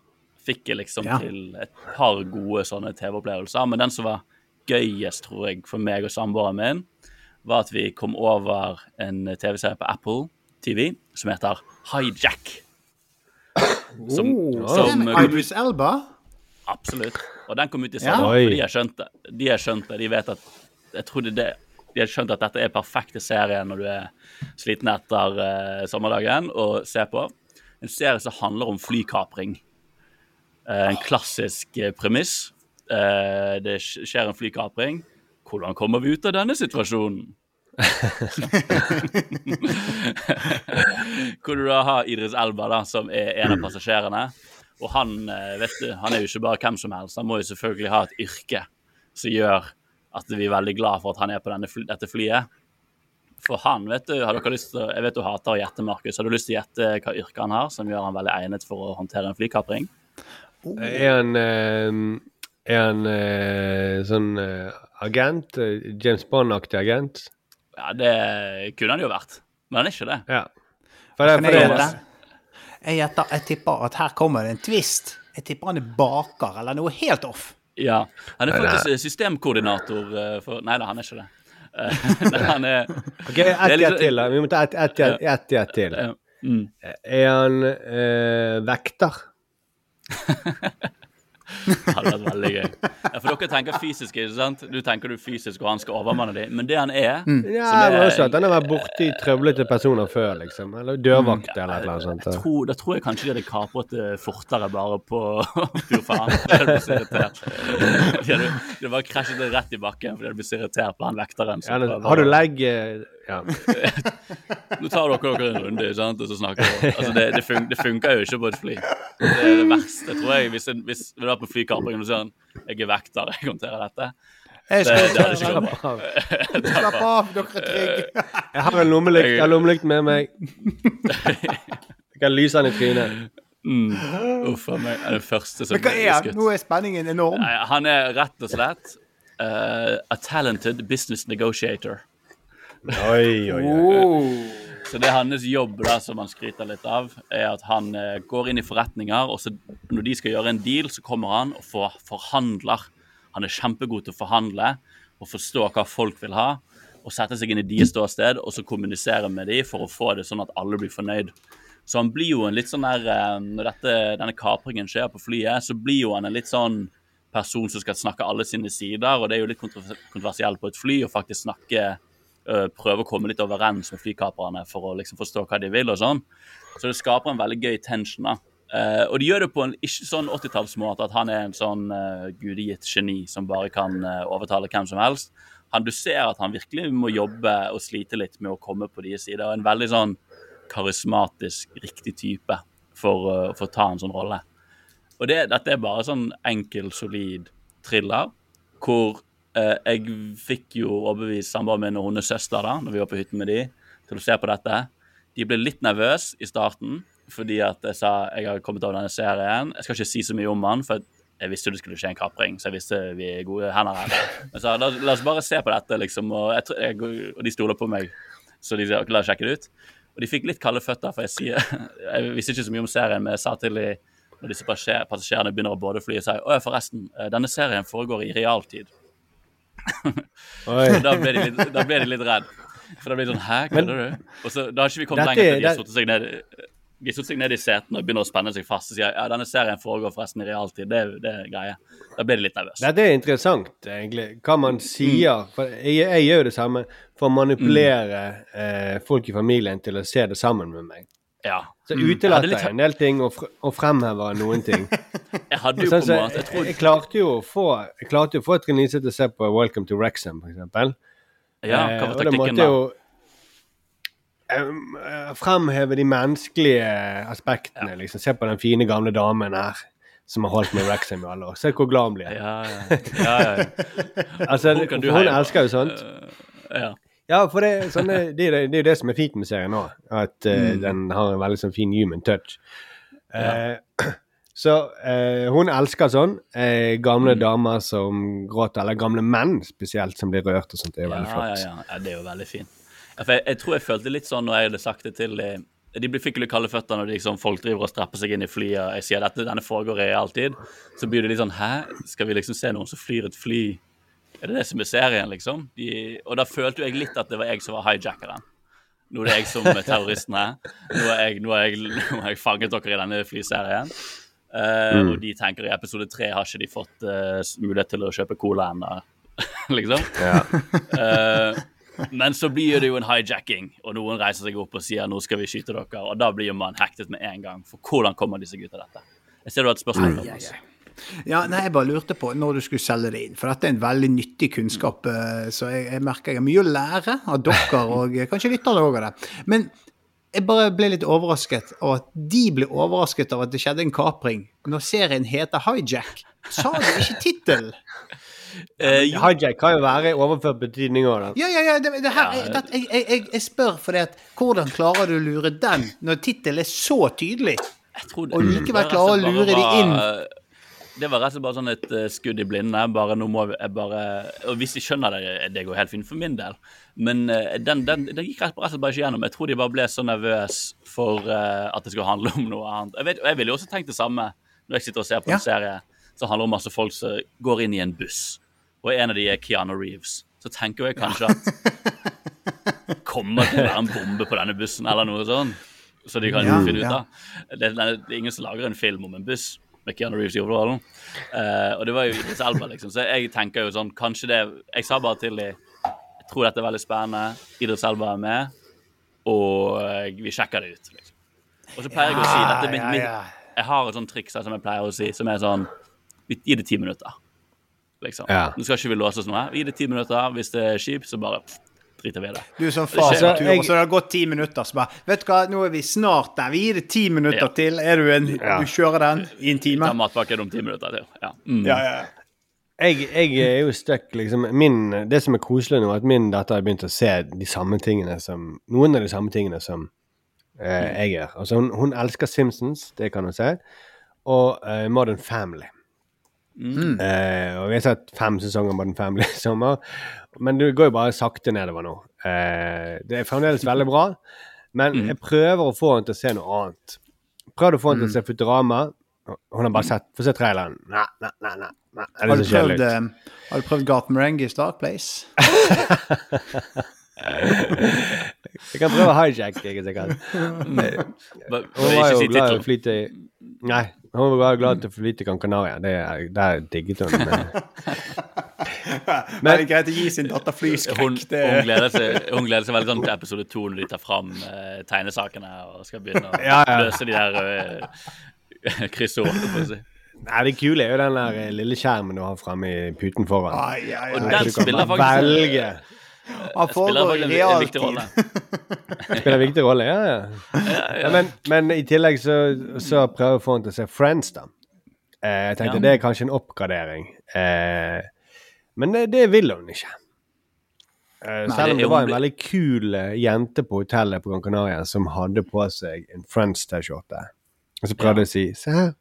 Fikk jeg liksom Ja. til et par gode sånne TV-opplevelser. Men den som var gøyest, tror jeg, for meg og samboeren min, var at vi kom over en TV-serie på Apple TV som heter Hijack. Som, som Den Idris Elba? Absolutt. Og den kom ut i Ja. sommer, Ja. de har skjønt det. De har skjønt det. De vet at Jeg trodde det. De har skjønt at dette er perfekte serien når du er sliten etter uh, sommerdagen og ser på. En serie som handler om flykapring. Uh, en klassisk uh, premiss. Eh, det skjer en flykapring. Hvordan kommer vi ut av denne situasjonen? Hvor du da har Idris Elba, da, som er en av passasjerene. Og han, eh, vet du, han er jo ikke bare hvem som helst. Han må jo selvfølgelig ha et yrke som gjør at vi er veldig glad for at han er på denne, dette flyet. For han, vet du, har dere lyst til, jeg vet du hater å gjette, Markus. Har du lyst til å gjette hva yrke han har, som gjør han veldig egnet for å håndtere en flykapring? Er han, eh, er han eh, sånn agent? James Bond-aktig agent? Ja, det kunne han jo vært, men han er ikke det. Ja. For det, for jeg det? Jeg gjetter, jeg tipper at her kommer det en twist. Jeg tipper han er baker, eller noe helt off. Ja. Han er faktisk systemkoordinator eh, for Nei da, han er ikke det. Eh, Nei, han er Ok, ett litt til. da. Vi må ta ett et, et, et, et, til. eh, mm. Er han eh, vekter? Det hadde vært veldig gøy. Ja, for dere tenker fysisk, ikke sant? Du tenker du fysisk, og han skal overmanne dem. Men det han er Ja, som er- men også at han har vært borti trøblete personer før, liksom. Eller dørvakt eller ja, eller noe sånt. jeg tror, Da tror jeg kanskje de hadde kapret det fortere bare på Fy faen. De hadde blitt så irritert. De hadde, de hadde bare krasjet det rett i bakken fordi de hadde blitt så irritert på han vekteren. Ja, har du legg eh, Ja. Nå tar dere dere en runde, sant? og så snakker dere. Altså, det, det, fun det funker jo ikke på et fly. Det er det verste, tror jeg. Hvis, en, hvis du er på flykamping og sier han, jeg er vekter, jeg håndterer dette. Jeg Det, skal det det Slapp av. slapp av, dere er trygge. Jeg har en lommelykt, jeg har lommelykt med meg. Jeg kan lyse den i trynet. Mm. Uff a meg. Er det første som blir skutt. Nå er spenningen enorm. Nei, han er rett og slett uh, a talented business negotiator. Oi, oi, oi. Så det er hans jobb, da, som han skryter litt av, er at han eh, går inn i forretninger, og så når de skal gjøre en deal, så kommer han og for, forhandler. Han er kjempegod til å forhandle og forstå hva folk vil ha, og sette seg inn i deres ståsted, og så kommunisere med dem for å få det sånn at alle blir fornøyd. Så han blir jo en litt sånn der eh, Når dette, denne kapringen skjer på flyet, så blir jo han en litt sånn person som skal snakke alle sine sider, og det er jo litt kontroversielt på et fly å faktisk snakke Prøve å komme litt overens med flykaperne for å liksom forstå hva de vil og sånn. Så det skaper en veldig gøy tension, da. Uh, og de gjør det på en ikke sånn 80-tallsmåte at han er en sånn uh, gudegitt geni som bare kan uh, overtale hvem som helst. Han, du ser at han virkelig må jobbe og slite litt med å komme på deres side. Og en veldig sånn karismatisk, riktig type for, for å ta en sånn rolle. Og det, dette er bare sånn enkel, solid thriller hvor eh, jeg fikk jo overbevist samboeren min og hennes søster da, når vi var på hytten med de, til å se på dette. De ble litt nervøse i starten fordi at jeg sa jeg har kommet over denne serien. Jeg skal ikke si så mye om den, for jeg visste det skulle skje en kapring, så jeg visste vi er gode hender her. Jeg sa la, la oss bare se på dette, liksom, og, jeg, jeg, og de stoler på meg. Så de sa la oss sjekke det ut. Og de fikk litt kalde føtter, for jeg sier Jeg visste ikke så mye om serien, men jeg sa til de når disse passasjer- passasjerene begynner å både fly, sier å forresten, eh, denne serien foregår i realtid. Da ble de litt, da ble de litt redd. For da blir det sånn Hæ, kødder du? Og så Da har ikke vi kommet lenger er- til de har satt seg ned de satt seg ned i setene og begynner å spenne seg fast og sier ja, denne serien foregår forresten i realtid. Det, det er greie. Da blir de litt nervøse. Dette er interessant, egentlig. Hva man sier. For jeg, jeg gjør jo det samme for å manipulere eh, folk i familien til å se det sammen med meg. Ja. Så Mm. Jeg utelater litt- en del ting og, fr og fremhever noen ting. Jeg hadde jo på en måte jeg, Jeg tror jeg klarte jo å få Jeg klarte jo å få Trine Lise til å se på Welcome to Wrexham, for eksempel. Ja, Eh, hva var da taktikken da? jeg jo eh, fremheve de menneskelige aspektene. liksom. Se på den fine, gamle damen her som har holdt med Wrexham i alle år. Se hvor glad hun blir. Ja, ja, ja, ja, ja. Altså, Hun hun elsker jo sånt. Uh, Ja. Ja, for det, sånne, det, det, det er jo det som er fint med serien nå. At uh, Mm. den har en veldig sånn fin human touch. Eh, så uh, hun elsker sånn. Gamle Mm. damer som gråter, eller gamle menn spesielt, som blir rørt og sånt. Det er jo veldig Ja, flott. ja, ja. ja, det er jo veldig fint. Ja, jeg, jeg tror jeg følte litt sånn når jeg hadde sagt det til de fikk litt kalde føtter når liksom, folk driver og strapper seg inn i flyet, og jeg sier dette denne foregår jeg realtid. Så blir det litt sånn Hæ? Skal vi liksom se noen som flyr et fly? Er det det som er serien, liksom? De, og da følte jo jeg litt at det var jeg som var hijackeren. Nå er det jeg som er terroristen her. Nå har jeg, jeg, jeg fanget dere i denne flyserien. Eh, Og de tenker i episode tre har ikke de fått uh, mulighet til å kjøpe cola ennå, liksom. Eh, men så blir det jo en hijacking, og noen reiser seg opp og sier nå skal vi skyte dere, og da blir man hektet med en gang. For hvordan kommer de seg ut av dette? Jeg ser du har et spørsmål. Thomas. Ja, nei, Jeg bare lurte på når du skulle selge det inn. For dette er en veldig nyttig kunnskap. eh, Så jeg, jeg merker jeg har mye å lære av dere, og eh, kanskje lytterne òg av det. Men jeg bare ble litt overrasket av at de ble overrasket av at det skjedde en kapring. Når serien heter Hijack, sa du ikke tittelen? Uh, ja, Hijack kan jo være i overført betydning òg, da. Ja, ja, ja. Det, det her, det, jeg, jeg, jeg, jeg spør fordi at hvordan klarer du å lure den når tittelen er så tydelig? jeg tror og likevel det var rett klare å lure de inn. Det var rett og slett bare sånn et uh, skudd i blinde. Bare nå må jeg bare Og hvis de skjønner det, det går helt fint for min del. Men uh, den, den, den gikk rett og slett bare ikke gjennom. Jeg tror de bare ble så nervøs for uh, at det skulle handle om noe annet. Jeg, vet, jeg ville jo også tenkt det samme når jeg sitter og ser på Ja. en serie som handler om masse folk som går inn i en buss, og en av de er Keanu Reeves. Så tenker jeg kanskje at Kommer det til å være en bombe på denne bussen, eller noe sånt? Så de kan Ja, finne ut ja. av. Det, det er ingen som lager en film om en buss med Keanu Reeves i hovedrollen. Uh, og det var jo Idris Elba, liksom. Så jeg tenker jo sånn Kanskje det Jeg sa bare til dem Jeg tror dette er veldig spennende. Idris Elba er med, og eh, vi sjekker det ut. Liksom. Og så pleier jeg å si dette er mitt, mitt. Jeg har et sånt triks her som jeg pleier å si, som er sånn Gi det ti minutter. Liksom. Ja. Nå skal ikke vi låse oss noe. Gi det ti minutter. Hvis det er kjipt, så bare pff, driter vi i det. Du er sånn skjer. far på tur, jeg- og så har gått ti minutter, så bare Vet du hva, nå er vi snart der. Vi gir det ti minutter Ja. til. Er du en Ja. Du kjører den i en time? Ta matpakken om ti minutter til. Ja. Mm. Ja, ja. Jeg, jeg er jo stuck, liksom. Min, det som er koselig nå, er at min datter har begynt å se de samme tingene som Noen av de samme tingene som eh, jeg gjør. Altså, hun, hun elsker Simpsons, det kan hun si, og eh, Modern Family. Eh, og vi har sett fem sesonger Modern Family i sommer. Men det går jo bare sakte nedover nå. Eh, det er fremdeles veldig bra, men Mm. jeg prøver å få henne til å se noe annet. Prøvde å få henne til å se Futurama. Hun har bare sett Få se traileren. Nei, nei, nei. nei. nei. Har du prøvd, eh, har du prøvd Garth i Dark Place? Jeg kan prøve hijack, jeg ikke sikker. Bare- Hun var jo glad i å flyte i Nei, hun var glad til å flyte i Gran Canaria. Det er, der digget hun. Men, Men det er greit å gi sin datter flyskrekk. hun, det- gleder seg, hun gleder seg veldig sånn til episode to når de tar fram eh, tegnesakene og skal begynne å Ja, ja. løse de der uh, kryssordene, for å si. nei, det kule er jo den der eh, lille skjermen du har framme i puten foran. Ai, ai, Og den spiller faktisk- velge. Han Spiller foregår i en, en viktig realtid. rolle. Spiller en viktig rolle, ja, ja. ja men, men i tillegg så, så prøver jeg å få henne til å se Friends, da. Eh, jeg tenkte Ja. det er kanskje en oppgradering. Eh, men det, det vil hun ikke. Eh, Nei, selv om det det var en veldig kul eh, jente på hotellet på Gran Canaria som hadde på seg en Friends-T-skjorte. Og så prøvde jeg å si Se her,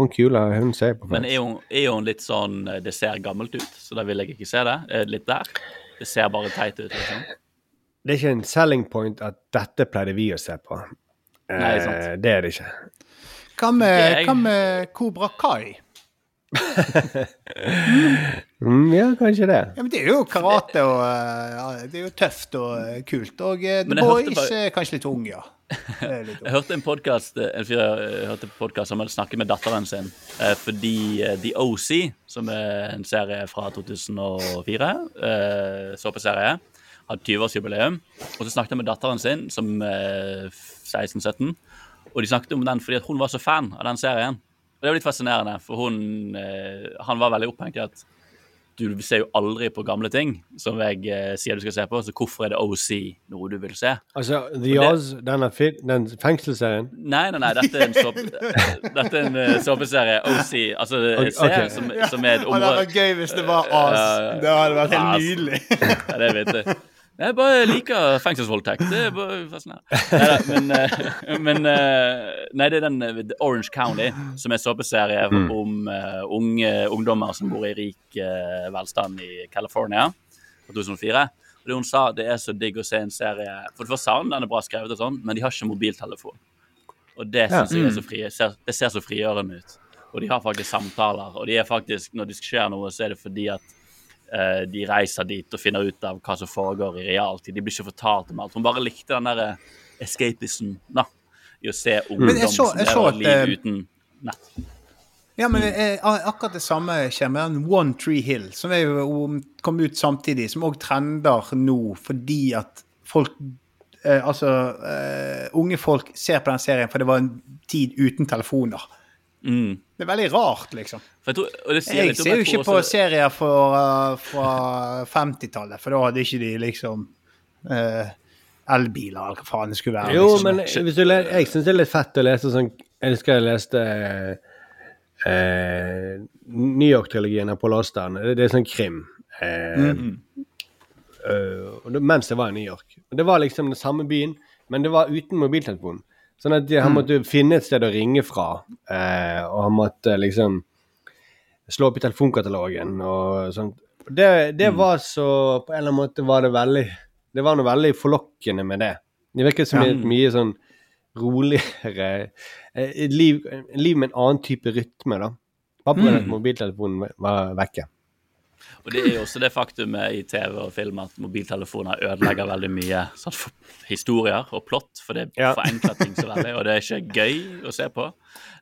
hun kula hun ser på Men Friends. er hun, er hun litt sånn eh, Det ser gammelt ut, så da vil jeg ikke se. Det litt der? Det ser bare teit ut, liksom. Det er ikke en selling point at dette pleide vi å se på. Eh, Nei, sant. det er det ikke. Hva med, Jeg- hva med Kobra Kai? Mm, ja, kanskje det. Ja, men Det er jo karate og eh, ja, Det er jo tøft og eh, kult. Og det The Boys bare- er kanskje litt ung, ja. Jeg hørte en podcast, eh, en fyr jeg hørte podcast som hadde snakket med datteren sin eh, fordi eh, The OC, som er en serie fra 2004, eh, såpeserie, hadde 20-årsjubileum. Og så snakket han med datteren sin, som er 16-17, og de snakket om den fordi hun var så fan av den serien. Og det var litt fascinerende, for hun eh, Han var veldig opphengt i at du ser jo aldri på gamle ting som jeg eh, sier du skal se på, så hvorfor er det OC noe du vil se? Altså, The Oz, den, er fit, den fengselsserien Nei, nei, nei, dette er en, såpe, dette er en uh, såpeserie. OC. Altså en serie ok. som, som er et område det hadde vært gøy hvis det var Oz. Uh, Det hadde vært helt nydelig. Ja, det vet jeg. Jeg bare liker fengselsvoldtekt. Det er bare fascinerende. Men eh, men eh, Nei, det er den eh, Orange County, som er såpeserie mm. om unge ungdommer som bor i rik velstand i California fra 2004. Og det hun sa, det er så digg å se en serie For det første sa hun den er bra skrevet, og sånn, men de har ikke mobiltelefon. Og det synes jeg er så fri, ser, det ser så frigjørende ut. Og de har faktisk samtaler. Og de er faktisk, når det skjer noe, så er det fordi at de reiser dit og finner ut av hva som foregår i realtid. De blir ikke fortalt om alt. Hun bare likte den der escapismen da. I å se ungdom jeg så- jeg så lever liv eh, uten nett. Ja, men akkurat det samme skjer med den One Tree Hill, som er jo om- kom ut samtidig, som òg trender nå fordi at folk eh, Altså, eh, unge folk ser på den serien, for det var en tid uten telefoner. Mm. Det er veldig rart, liksom. For jeg tror, og det Jeg ser jo ikke på også- serier for, uh, fra 50-tallet, for da hadde ikke de liksom uh, elbiler, eller hva faen det skulle være. Jo, liksom. men hvis du le jeg syns det er litt fett å lese sånn Jeg husker jeg leste eh, New York-trilogien av Paul Auster. Det, det er sånn krim. Eh, mm det, mens jeg var i New York. Det var liksom den samme byen, men det var uten mobiltelefon. Sånn at han måtte finne et sted å ringe fra, eh, og han måtte liksom slå opp i telefonkatalogen og sånt. Det, det var så På en eller annen måte var det veldig Det var noe veldig forlokkende med det. Det virket som et mye sånn roligere eh, et liv, et liv med en annen type rytme, da. Bare pga. at mobiltelefonen var vekke. Og det er jo også det faktumet i TV og film at mobiltelefoner ødelegger veldig mye sånn, for historier og plott, for det Ja. forenkler ting så veldig, og det er ikke gøy å se på.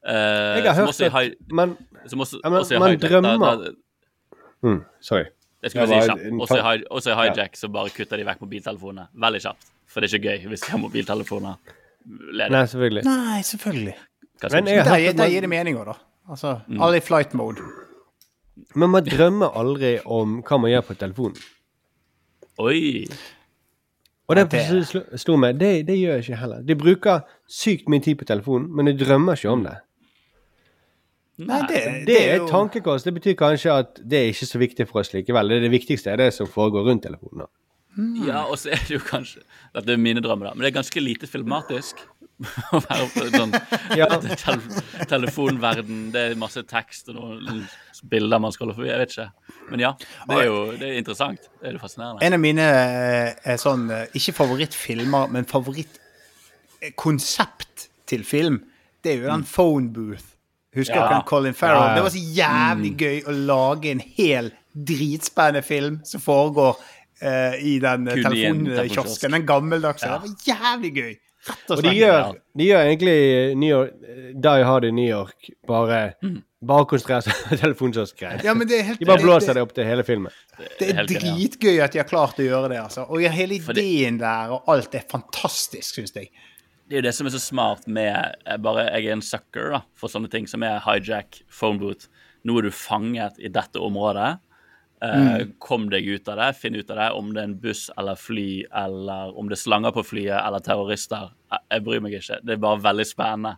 Uh, Jeg har hørt Hi- Men som også, Ja, men også man Hijack, da- drømmer. da- mm, Sorry. Det skulle vi si kjapt. Også Hi- også i Hijack så bare kutter de vekk mobiltelefonene veldig kjapt. For det er ikke gøy hvis de har mobiltelefoner ledig. Nei, selvfølgelig. Nei, selvfølgelig. Men jeg Der, der gir det mening òg, da. Altså, Mm. alle i flight mode. Men man drømmer aldri om hva man gjør på telefonen. Oi! Og det, det- slo- slo meg, det, det gjør jeg ikke heller. De bruker sykt mye tid på telefonen, men de drømmer ikke om det. Nei, det, Det er et tankekors. Det betyr kanskje at det er ikke så viktig for oss likevel. Det er det viktigste er det som foregår rundt telefonen. Mm. Ja, og så er det jo kanskje Dette er mine drømmer, da. Men det er ganske lite filmatisk. Å være sånn Ja. tel telefonverden. Det er masse tekst og noen bilder man scroller forbi. Jeg vet ikke. Men ja, det er jo det er interessant. Det er jo fascinerende. En av mine eh, er sånn eh, Ikke favorittfilmer, men favorittkonsept til film. Det er jo den phone booth. Husker Ja. dere Colin Farrell? Ja. Det var så jævlig gøy å lage en hel dritspennende film som foregår uh, i den telefonkiosken. Den gammeldagse. Ja. Det var jævlig gøy. Rett og Og de gjør, de gjør egentlig New York, Die Hard i New York bare Bare konsentrere seg om telefonkioskgreier. Ja, men det helt De bare blåser det- det opp til hele filmen. Det er dritgøy at de har klart å gjøre det, altså. Og hele ideen der og alt er fantastisk, syns jeg. Det er jo det som er så smart med jeg bare, Jeg er en sucker da, for sånne ting som er hijack, phone booth. Nå er du fanget i dette området. Eh, Kom deg ut av det. Finn ut av det om det er en buss eller fly, eller om det er slanger på flyet eller terrorister. Jeg, jeg bryr meg ikke. Det er bare veldig spennende.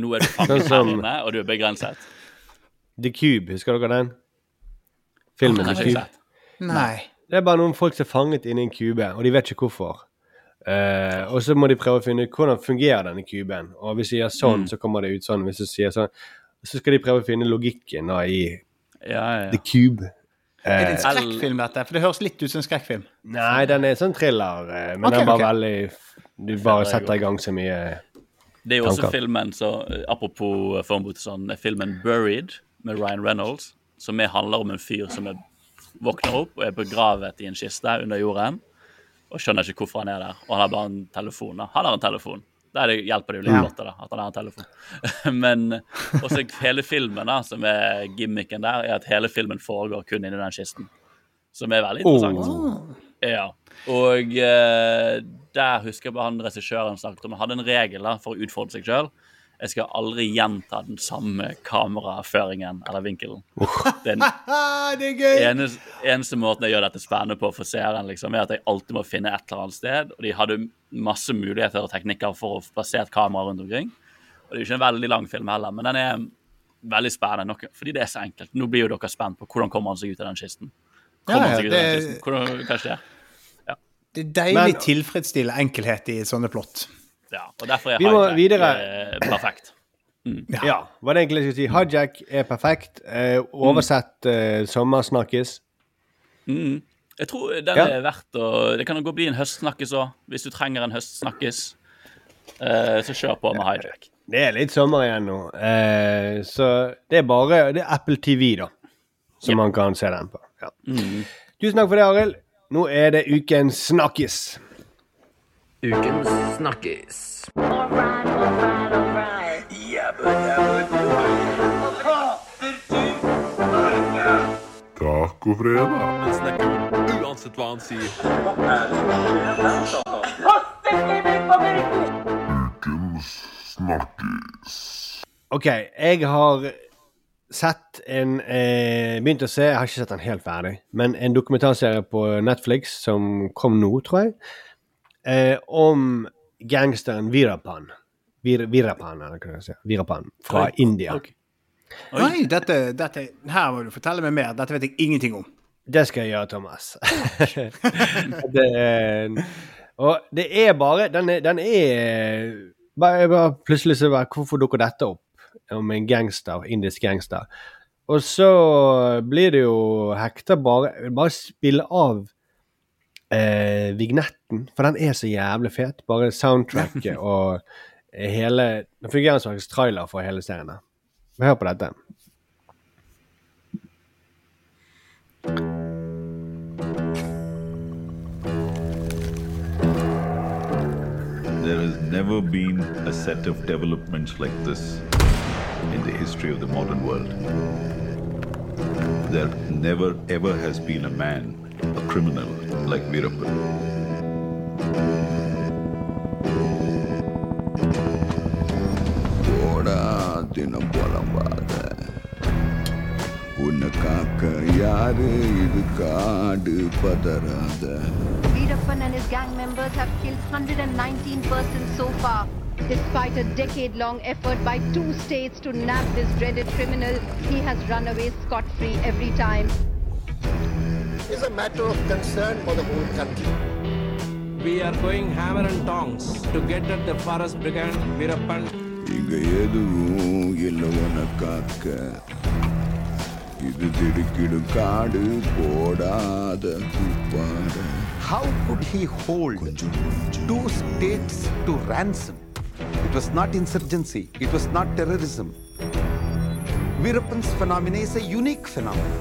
Nå er du fanget Sånn her inne, og du er begrenset. The Cube, husker dere den? Filmen The Cube. Nei. Det er bare noen folk som er fanget inni en kube, og de vet ikke hvorfor. Uh, og så må de prøve å finne ut hvordan fungerer denne kuben. Og hvis de gjør sånn, så kommer det ut sånn. Hvis du sier sånn, så skal de prøve å finne logikken da i Ja, ja, The. Cube. Er det Eh, en skrekkfilm, dette? For det høres litt ut som en skrekkfilm. nei, den er sånn thriller, eh, men okay, den er bare veldig Du bare setter i gang så mye Det er jo også Tanker. filmen, så eh, apropos phone booth, sånn, er filmen Buried med Ryan Reynolds, som er, handler om en fyr som er, våkner opp og er begravet i en kiste under jorden, og skjønner ikke hvorfor han er der. Og han har bare en telefon. da. Han har en telefon. Der hjelper det jo litt Ja. godt da, at han har en telefon. Men også hele filmen, da, som er gimmicken der, er at hele filmen foregår kun inni den kisten. Som er veldig interessant. Oh. Ja. Og eh, der husker jeg bare han regissøren snakket om Han hadde en regel da, for å utfordre seg sjøl. Jeg skal aldri gjenta den samme kameraføringen eller vinkelen. Den det gøy! eneste, eneste måten jeg gjør dette spennende på for seeren, liksom, er at jeg alltid må finne et eller annet sted. Og de hadde masse muligheter og teknikker for å plassere et kamera rundt omkring. Og det er jo ikke en veldig lang film heller, men den er veldig spennende nok, fordi det er så enkelt. Nå blir jo dere spent på hvordan kommer han seg ut av den kisten. Kommer Ja, han seg ut av den kisten? Hvordan, hva skjer? Det er deilig Men- tilfredsstille enkelhet i sånne plott. Ja, og derfor er Vi må hijack perfekt. Mm. perfekt. Ja, var det egentlig jeg skulle si. Hijack er perfekt. Eh, oversett eh, sommersnakkis. Mm. Jeg tror den Ja. er verdt å Det kan gå bli en høstsnakkis òg, hvis du trenger en høstsnakkis. Eh, så kjør på med hijack. Det er litt sommer igjen nå, eh, så det er bare Det er Apple TV, da, som man kan se den på. Ja. Tusen takk for det, Arild. Nå er det ukens snakkis. Ukens snakkis. Tacofredag. Han snakker uansett hva han sier. Ukens snakkis. OK, jeg har sett en eh, Begynt å se, jeg har ikke sett den helt ferdig, men en dokumentarserie på Netflix som kom nå, tror jeg, eh, om gangsteren Virapan. Vir, Virapan, eller hva jeg si. Virapan fra Oi. India. Okay. Oi, dette, dette, her må du fortelle meg mer. Dette vet jeg ingenting om. Det skal jeg gjøre, Thomas. det, og det er bare Den er, den er bare, bare Plutselig så bare Hvorfor dukker dette opp? Om en gangster, indisk gangster. Og så blir det jo hekta bare Bare spille av eh, vignetten, for den er så jævlig fet. Bare soundtracket og hele Den fungerer som en slags trailer for hele serien. Hør på dette. There has never been a set of developments like this in the history of the modern world. There never ever has been a man, a criminal like Veerappan. போடா தினம் புலம்பாத உன்னை காக்க யாரு இது காடு பதறாத Veerappan and his gang members have killed 119 persons so far. Despite a decade-long effort by two states to nab this dreaded criminal, he has run away scot-free every time. It's a matter of concern for the whole country. We are going hammer and tongs to get at the forest brigand Virappan. இங்க எதுவும் இல்லவன காக்க இது திடுக்கிடும் காடு போடாத குப்பாட How could he hold two states to ransom? It was not insurgency, it was not terrorism. Virappan's phenomenon is a unique phenomenon.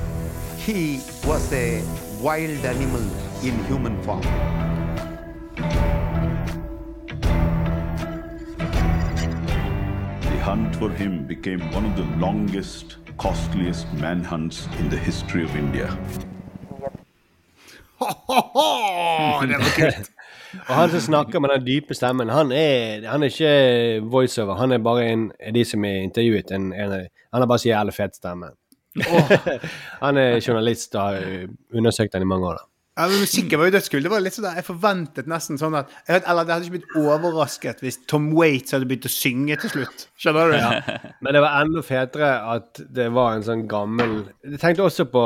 He was a wild animal in human form. The hunt for him became one of the longest, costliest manhunts in the history of India. det var kult. Og han som snakker med den dype stemmen, han er, han er ikke voiceover. Han er bare en av de som er intervjuet. En, en, han har bare så jævlig fet stemme. han er journalist og har uh, undersøkt den i mange år. da. Ja, men Musikken var jo dødskul. Det var litt sånn der, Jeg forventet nesten sånn at jeg vet, Eller det hadde ikke blitt overrasket hvis Tom Waits hadde begynt å synge til slutt. Skjønner du? Ja. Men det var enda fetere at det var en sånn gammel Jeg tenkte også på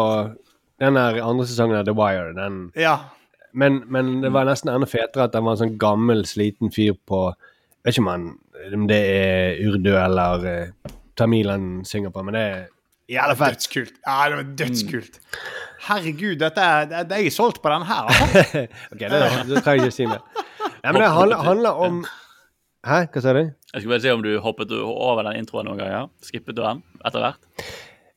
den der andre sesongen av The Wire. Den, Ja. men, men det var nesten enda fetere at det var en sånn gammel, sliten fyr på Jeg vet ikke om, han, om det er urdu eller tamilen synger på, men det er jævla fall. Dødskult. Ja, det var dødskult. Herregud, dette er, det, det, jeg er solgt på den her. Altså. ok, det, det trenger jeg ikke si mer. Nei, men det handler, handler om Hæ, hva sa du? Jeg skulle bare se om du hoppet over den introen noen ganger. Skippet du den etter hvert?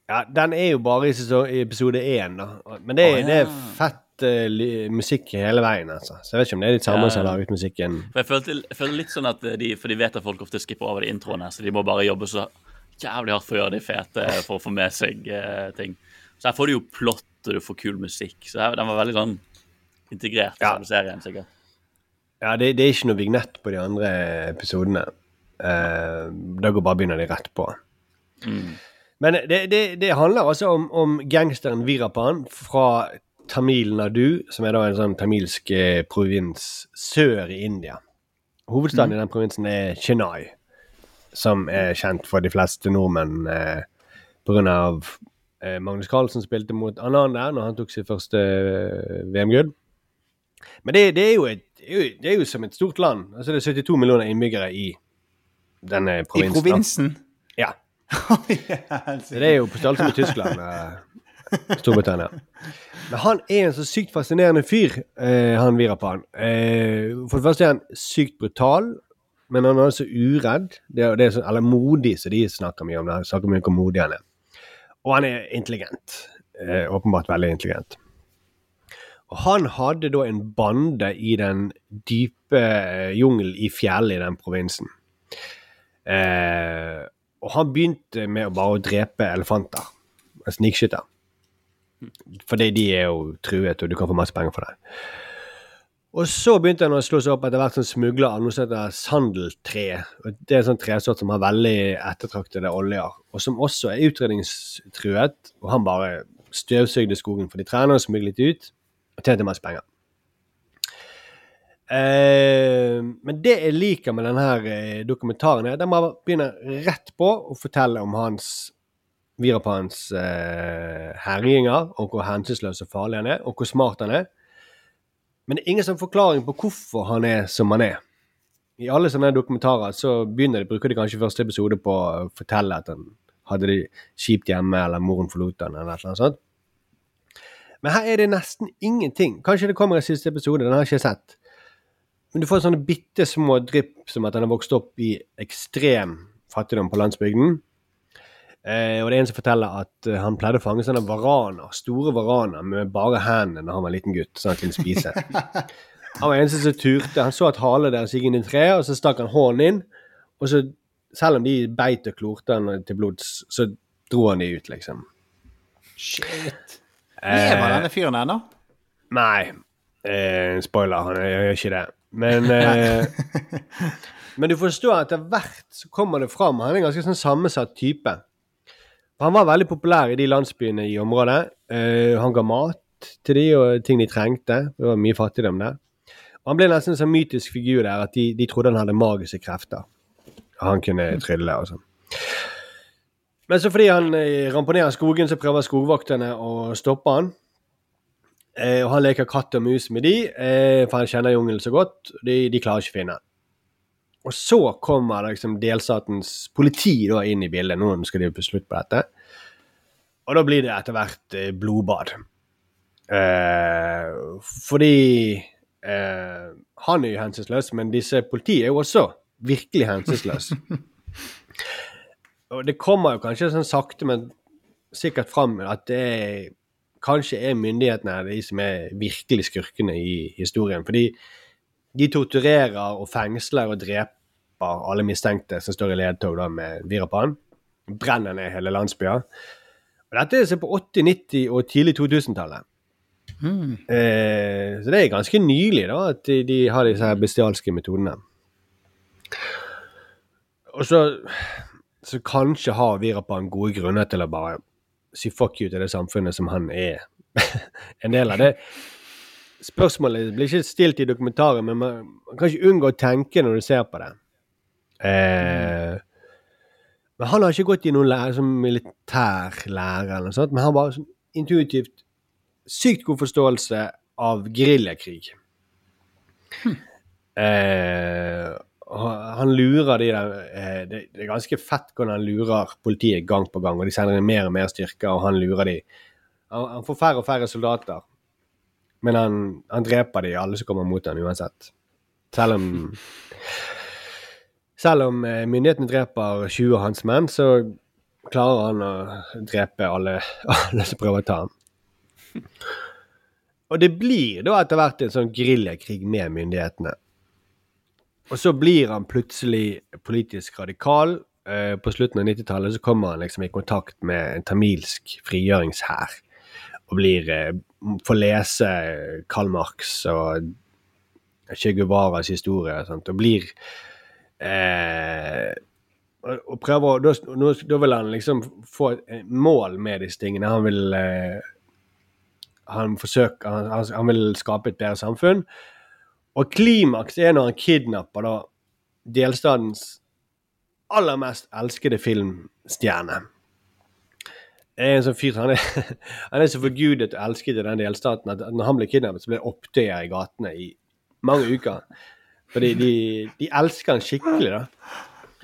Ja, den er jo bare i, sesong, i episode én, da. Men det, oh, ja. det er fett uh, musikk hele veien, altså. Så jeg vet ikke om det er de samme Ja. som har laget musikken. For jeg følte, jeg følte litt sånn at de For de vet at folk ofte skipper over de introene, så de må bare jobbe så jævlig hardt for å gjøre de fete for å få med seg eh, ting. Så her får du jo plott, og du får kul musikk. Så her, den var veldig sånn integrert i serien, sikkert. Ja, det, det er ikke noe vignett på de andre episodene. Uh, da går bare begynner de rett på. Men det, det, det handler altså om, om gangsteren Virapan fra Tamil Nadu, som er da en sånn tamilsk eh, provins sør i India. Hovedstaden i den provinsen er Chennai, som er kjent for de fleste nordmenn eh, pga. Eh, Magnus Carlsen spilte mot Anand der når han tok sitt første eh, VM-gull. Men det, det, er et, det, er jo, som et stort land. Altså Det er 72 millioner innbyggere i denne provinsen. I provinsen. Ja. Det er jo på størrelse med Tyskland. eh, Storbritannia. Men han er en så sykt fascinerende fyr, eh, han Virapan. Eh, for det første er han sykt brutal, men han er altså uredd. Det det så, eller modig, som de snakker mye om. det. De snakker mye om modig han er. Og han er intelligent. Eh, åpenbart veldig intelligent. Og han hadde da en bande i den dype eh, jungelen i fjellet i den provinsen. Eh, og han begynte med å bare drepe elefanter. Snikskytter. Fordi de er jo truet, og du kan få masse penger for det. Og så begynte han å slå seg opp etter hvert som smugler av noe som heter sandeltre. Det er en sånn tresort som har veldig ettertraktede oljer, og som også er utrydningstruet. Og han bare støvsugde skogen for de trærne og smuglet ut, og tjente masse penger. Eh, men det jeg liker med denne eh, dokumentaren, er at den begynner rett på å fortelle om hans Virapans eh, herjinger, og hvor hensynsløs og farlig han er, og hvor smart han er. Men det er ingen sånn forklaring på hvorfor han er som han er. I alle sånne dokumentarer så begynner de, bruker de kanskje første episode på å fortelle at han hadde det kjipt hjemme, eller moren forlot han, eller annet sånt. Men her er det nesten ingenting. Kanskje det kommer i siste episode, den har jeg ikke sett. Men du får sånne bitte små drypp som at han har vokst opp i ekstrem fattigdom på landsbygden. Eh, og det er en som forteller at eh, han pleide å fange sånne varaner, store varaner med bare hendene når han var liten gutt, sånn at han kunne spise. Han var eneste som turte. Han så at halen deres gikk inn i treet, og så stakk han hånden inn. Og så, selv om de beit og klorte han til blods, så dro han de ut, liksom. Shit. Eh, Lever denne fyren ennå? Nei. Eh, spoiler, han gjør ikke det. Men eh, Men du forstår at etter hvert så kommer det fram. Han er en ganske sånn sammensatt type. Han var veldig populær i de landsbyene i området. Uh, han ga mat til de og ting de trengte. Det var mye fattigdom der. Han ble nesten en sånn mytisk figur der at de, de trodde han hadde magiske krefter. Han kunne trylle og sånn. Men så fordi han eh, ramponerer skogen, så prøver skogvokterne å stoppe han. Eh, og han leker katt og mus med de, eh, for han kjenner jungelen så godt. De, de klarer ikke å finne han. Og så kommer liksom delstatens politi da inn i bildet. Nå skal de få slutt på dette. Og da blir det etter hvert eh, blodbad. Eh, fordi eh, han er jo hensynsløs, men disse politiet er jo også virkelig hensynsløse. Og det kommer jo kanskje sånn sakte, men sikkert fram at det er, kanskje er myndighetene de som er virkelig skurkene i historien. Fordi de torturerer og fengsler og dreper alle mistenkte som står i ledtog da med Virapan. Brenner ned hele landsbyer. Og dette er på 80-, 90- og tidlig 2000-tallet. Eh, så det er ganske nylig da, at de, de har disse her bestialske metodene. Og så, så kanskje har Virapan gode grunner til å bare si fuck you til det samfunnet som han er en del av. det. Spørsmålet blir ikke stilt i dokumentaren, men man, man kan ikke unngå å tenke når du ser på det. Eh, men han har ikke gått i noen lære, som militær lære, eller noe sånt, men han bare sånn intuitivt sykt god forståelse av geriljakrig. Eh, han lurer de der eh, det, det er ganske fett hvordan han lurer politiet gang på gang, og de sender inn mer og mer styrker, og han lurer de. Han, han får færre og færre soldater, men han, han dreper de alle som kommer mot ham, uansett. Selv om Selv om eh, myndighetene dreper 20 av hans menn, så klarer han å drepe alle, alle som prøver å ta ham. Og det blir da etter hvert en sånn geriljakrig med myndighetene. Og så blir han plutselig politisk radikal. Eh, på slutten av 90-tallet så kommer han liksom i kontakt med en tamilsk frigjøringshær. Og blir eh, får lese Karl Marx og Che Guevaras historie og sånt. Og blir eh, og, prøver da, da vil han liksom få et mål med disse tingene. Han vil eh, han forsøker han, han vil skape et bedre samfunn. Og klimaks er når han kidnapper da delstatens aller mest elskede filmstjerne. Det er en sånn fyr han er, han er så forgudet og elsket i den delstaten at når han blir kidnappet, så blir det opptøyer i gatene i mange uker. Fordi de, de elsker han skikkelig, da.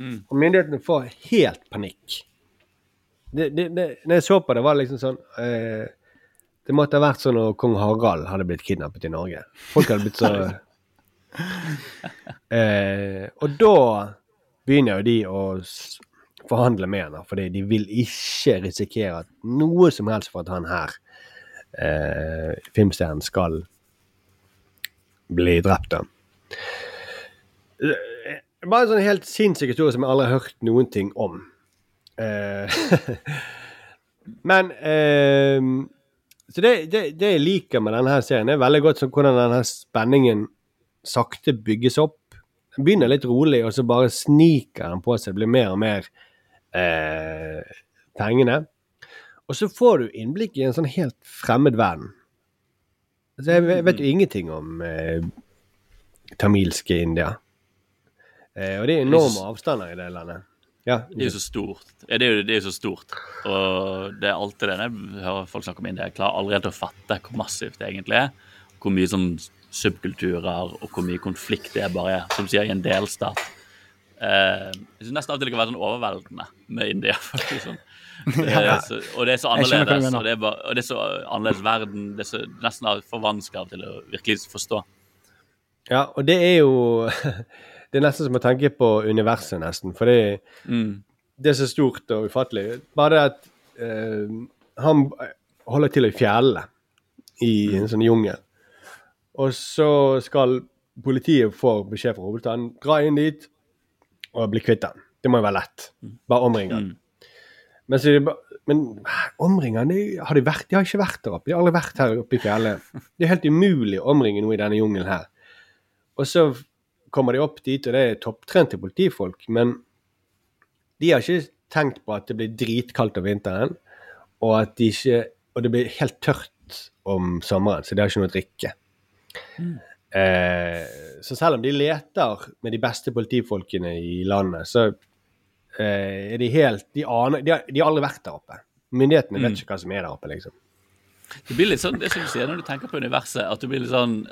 Og myndighetene får helt panikk. Det, det, det, når jeg så på det, var liksom sånn eh, Det måtte ha vært sånn når kong Harald hadde blitt kidnappet i Norge. Folk hadde blitt så eh, Og da begynner jo de å forhandle med henne, fordi de vil ikke risikere at noe som helst for at han her, eh, filmstjernen, skal bli drept. da. Bare en sånn helt sinnssyk historie som jeg aldri har hørt noen ting om. Eh, men eh, Så det, det, det jeg liker med denne her serien, er veldig godt sånn hvordan denne spenningen sakte bygges opp. Den begynner litt rolig, og så bare sniker den på seg. Det blir mer og mer eh, fengende. Og så får du innblikk i en sånn helt fremmed verden. Altså, jeg vet- vet jo ingenting om eh, tamilske India. Eh, og det er enorme avstander i det landet. Ja, Det er jo så stort. Ja, det er jo, det er jo så stort. Og det er alltid det jeg hører folk snakke om India. Jeg klarer aldri helt å fatte hvor massivt det egentlig er. Hvor mye sånn subkulturer og hvor mye konflikt det er bare som sier, i en delstat. Eh, jeg synes nesten av og til det kan være sånn overveldende med India. faktisk sånn. Det er så, og det er så annerledes, og det er, bare, og det er så annerledes verden. Det er så nesten for vanskelig av til å virkelig forstå. Ja, og det er jo Det er nesten som å tenke på universet, nesten. For det, det er så stort og ufattelig. Bare det at eh, han holder til i fjellene i en sånn jungel. Og så skal politiet få beskjed fra hovedstaden dra inn dit og bli kvitt den. Det må jo være lett. Bare omringe han. Men, så, men omringe han, de- har de vært? De har ikke vært der oppe. De har aldri vært her oppe i fjellet. Det er helt umulig å omringe noe i denne jungelen her. Og så kommer de opp dit, og det er topptrente politifolk, men de har ikke tenkt på at det blir dritkaldt om vinteren, og at de ikke Og det blir helt tørt om sommeren, så de har ikke noe å drikke. Eh, så selv om de leter med de beste politifolkene i landet, så eh, er de helt De aner De har, de har aldri vært der oppe. Myndighetene vet Mm. ikke hva som er der oppe, liksom. Det blir litt sånn, det som du sier når du tenker på universet, at du blir litt sånn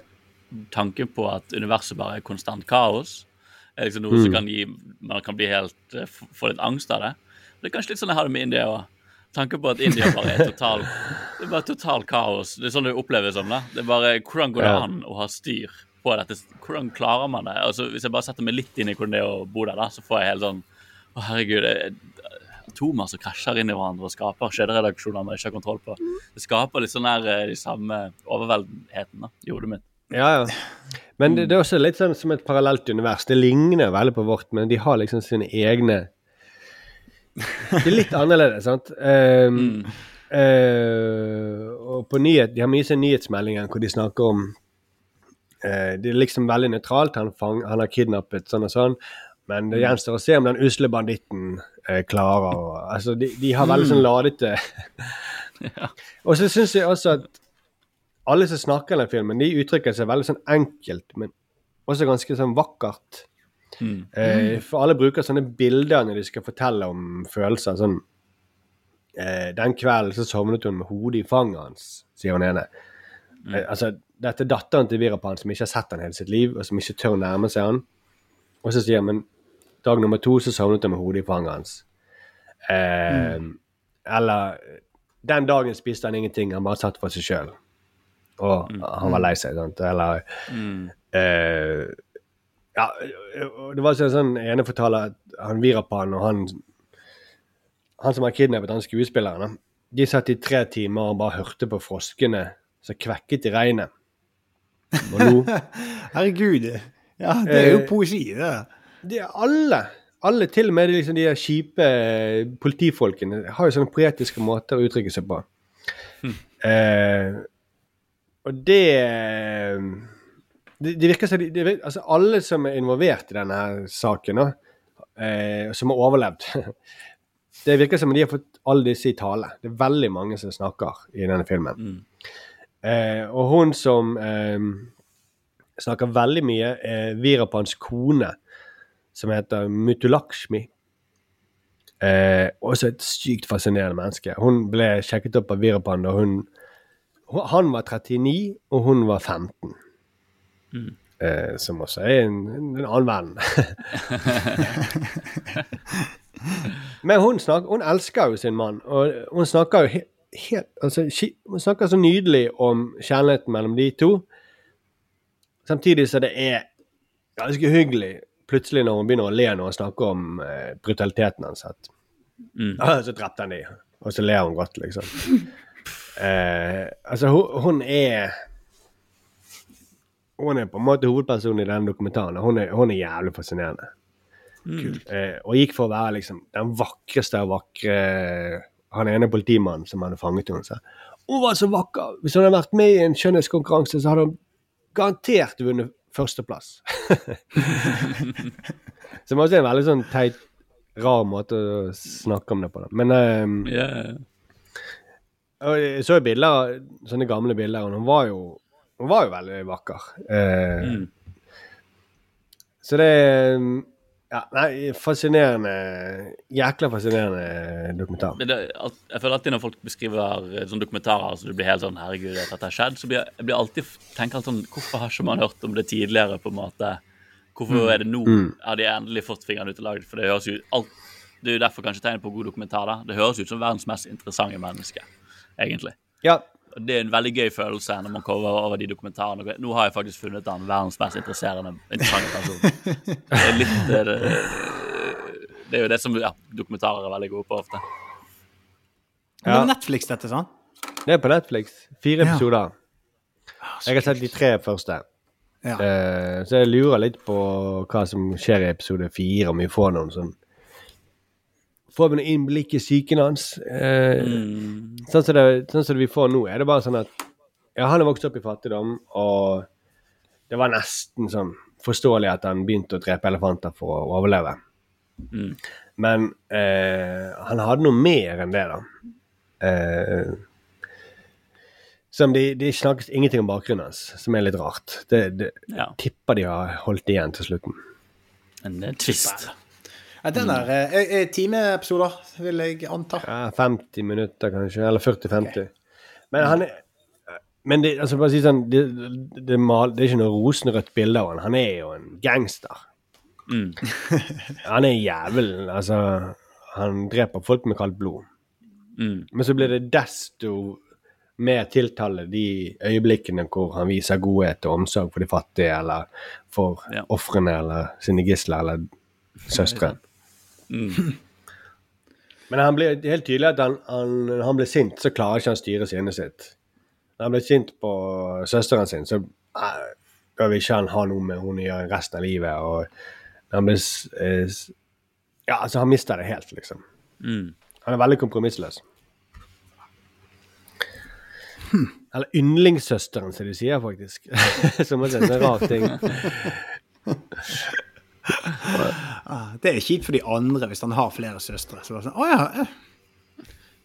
Tanken på at universet bare er konstant kaos, er liksom noe som Mm. kan gi Man kan bli helt eh, få litt angst av det. Det er kanskje litt sånn jeg har det med India òg. Tanken på at India bare er total Det er bare total kaos. Det er sånn det oppleves som. da. Det er bare, Hvordan går det an å ha styr på dette? Hvordan klarer man det? Altså, Hvis jeg bare setter meg litt inn i hvordan det er å bo der, da, så får jeg helt sånn Å, herregud. Det, atomer som krasjer inn i hverandre og skaper kjederedaksjoner man ikke har kontroll på. Det skaper litt sånn der eh, de samme overveldenheten da, i hodet mitt. Ja, ja. Men det, det er også litt sånn som et parallelt univers. Det ligner veldig på vårt, men de har liksom sine egne Det er litt annerledes, sant? Um, eh, og på nyhet, De har mye sånn nyhetsmeldinger hvor de snakker om uh, Det er liksom veldig nøytralt. Han, fang, han har kidnappet sånn og sånn. Men det gjenstår å se om den usle banditten eh, klarer å Altså, de, de har veldig sånn ladete Og så syns jeg også at alle som snakker i den filmen, de uttrykker seg veldig sånn enkelt, men også ganske sånn vakkert. Mm. Eh, for alle bruker sånne bilder når de skal fortelle om følelser. Sånn eh, Den kvelden så sovnet hun med hodet i fanget hans, sier hun ene. Eh, altså, dette er datteren til Virapan som ikke har sett han hele sitt liv, og som ikke tør å nærme seg han. Og så sier han men dag nummer to så sovnet hun med hodet i fanget hans. Eh, Eller den dagen spiste han ingenting, han bare satt for seg sjøl. Og han var lei seg, sant. Eller Mm. eh, Ja, det var sånn, sånn ene fortaler at han Virapan og han Han som har kidnappet han skuespilleren, de satt i tre timer og bare hørte på froskene som kvekket i regnet. Og nå Herregud. Ja, det er jo Eh, poesi, det. Det er alle. Alle, til og med de, liksom, de der kjipe politifolkene, har jo sånne poetiske måter å uttrykke seg på. Eh, og det Det, det virker som de, altså Alle som er involvert i denne her saken, da, eh, som har overlevd Det virker som om de har fått alle disse i tale. Det er veldig mange som snakker i denne filmen. Eh, og hun som eh, snakker veldig mye, er Virapans kone, som heter Mutulakshmi. Eh, også et sykt fascinerende menneske. Hun ble sjekket opp av Virapan da hun- Han var 39, og hun var 15. Eh, som også er en, en annen venn. Men hun, snak, hun elsker jo sin mann, og hun snakker jo helt, helt altså, Hun snakker så nydelig om kjærligheten mellom de to. Samtidig så det er ganske hyggelig plutselig når hun begynner å le når hun snakker om eh, brutaliteten hans. Mm. «Ah, Så drepte han de, og så ler hun godt, liksom. Eh, altså, hun, hun er Hun er på en måte hovedpersonen i denne dokumentaren. og Hun er, hun er jævlig fascinerende. Eh, og gikk for å være liksom den vakreste av vakre Han ene politimannen som hadde fanget henne, hun var så vakker. Hvis hun hadde vært med i en skjønnhetskonkurranse, så hadde hun garantert vunnet førsteplass. Som også er en veldig sånn teit, rar måte å snakke om det på. Da. Men ehm, Yeah. Jeg så jo bilder, sånne gamle bilder, og hun var jo, hun var jo veldig vakker. Eh, Mm. Så det ja, nei, fascinerende Jækla fascinerende dokumentar. Men det, jeg føler alltid når folk beskriver eh, sånne dokumentarer så du blir helt sånn Herregud, at dette har skjedd. Så blir jeg, jeg blir alltid tenker sånn Hvorfor har ikke man hørt om det tidligere, på en måte? Hvorfor Mm. er det nå Mm. har de endelig fått fingrene ut og laget? For det høres jo alt Det er jo derfor kanskje tegnet på god dokumentar. da Det høres ut som verdens mest interessante menneske, egentlig. Ja. Det er en veldig gøy følelse når man kommer over de dokumentarene. Nå har jeg faktisk funnet han verdens mest interesserende interessante person. Det er litt det, det, det er jo det som ja, dokumentarer er veldig gode på ofte. Ja. det er Netflix, dette, sant? Det er på Netflix. Fire Ja. episoder. Jeg har sett de tre første. Ja. Uh, så jeg lurer litt på hva som skjer i episode fire, om vi får noen sånn Får vi noe innblikk i psyken hans? Eh, sånn, som det, sånn som det vi får nå, er det bare sånn at Ja, han har vokst opp i fattigdom, og det var nesten sånn forståelig at han begynte å drepe elefanter for å overleve. Mm. Men eh, han hadde noe mer enn det, da. Eh, som de, de snakkes ingenting om bakgrunnen hans, som er litt rart. Det, det tipper de har holdt igjen til slutten. Men det eh, twist. Ja, den der eh, er, er timeepisoder, vil jeg anta. Ja, 50 minutter kanskje, eller 40-50. Men han er, Men det, altså, bare å si sånn, det, det, mal, det er ikke noe rosenrødt bilde av han. Han er jo en gangster. Mm. Han er jævelen. Altså, han dreper folk med kaldt blod. Mm. Men så blir det desto mer tiltale de øyeblikkene hvor han viser godhet og omsorg for de fattige, eller for Ja. ofrene, eller sine gisler, eller søstre. Mm. Men han er helt tydelig at han, han, når han blir sint, så klarer ikke han styre sinnet sitt. Når han blir sint på søsteren sin, så bør vi ikke han ha noe med henne å gjøre resten av livet. Og han blir s- eh, Ja, altså, han mister det helt, liksom. Mm. Han er veldig kompromissløs. Eller yndlingssøsteren, som de sier, faktisk. Som er en rar ting. Det er kjipt for de andre hvis han har flere søstre. Så bare sånn, å ja.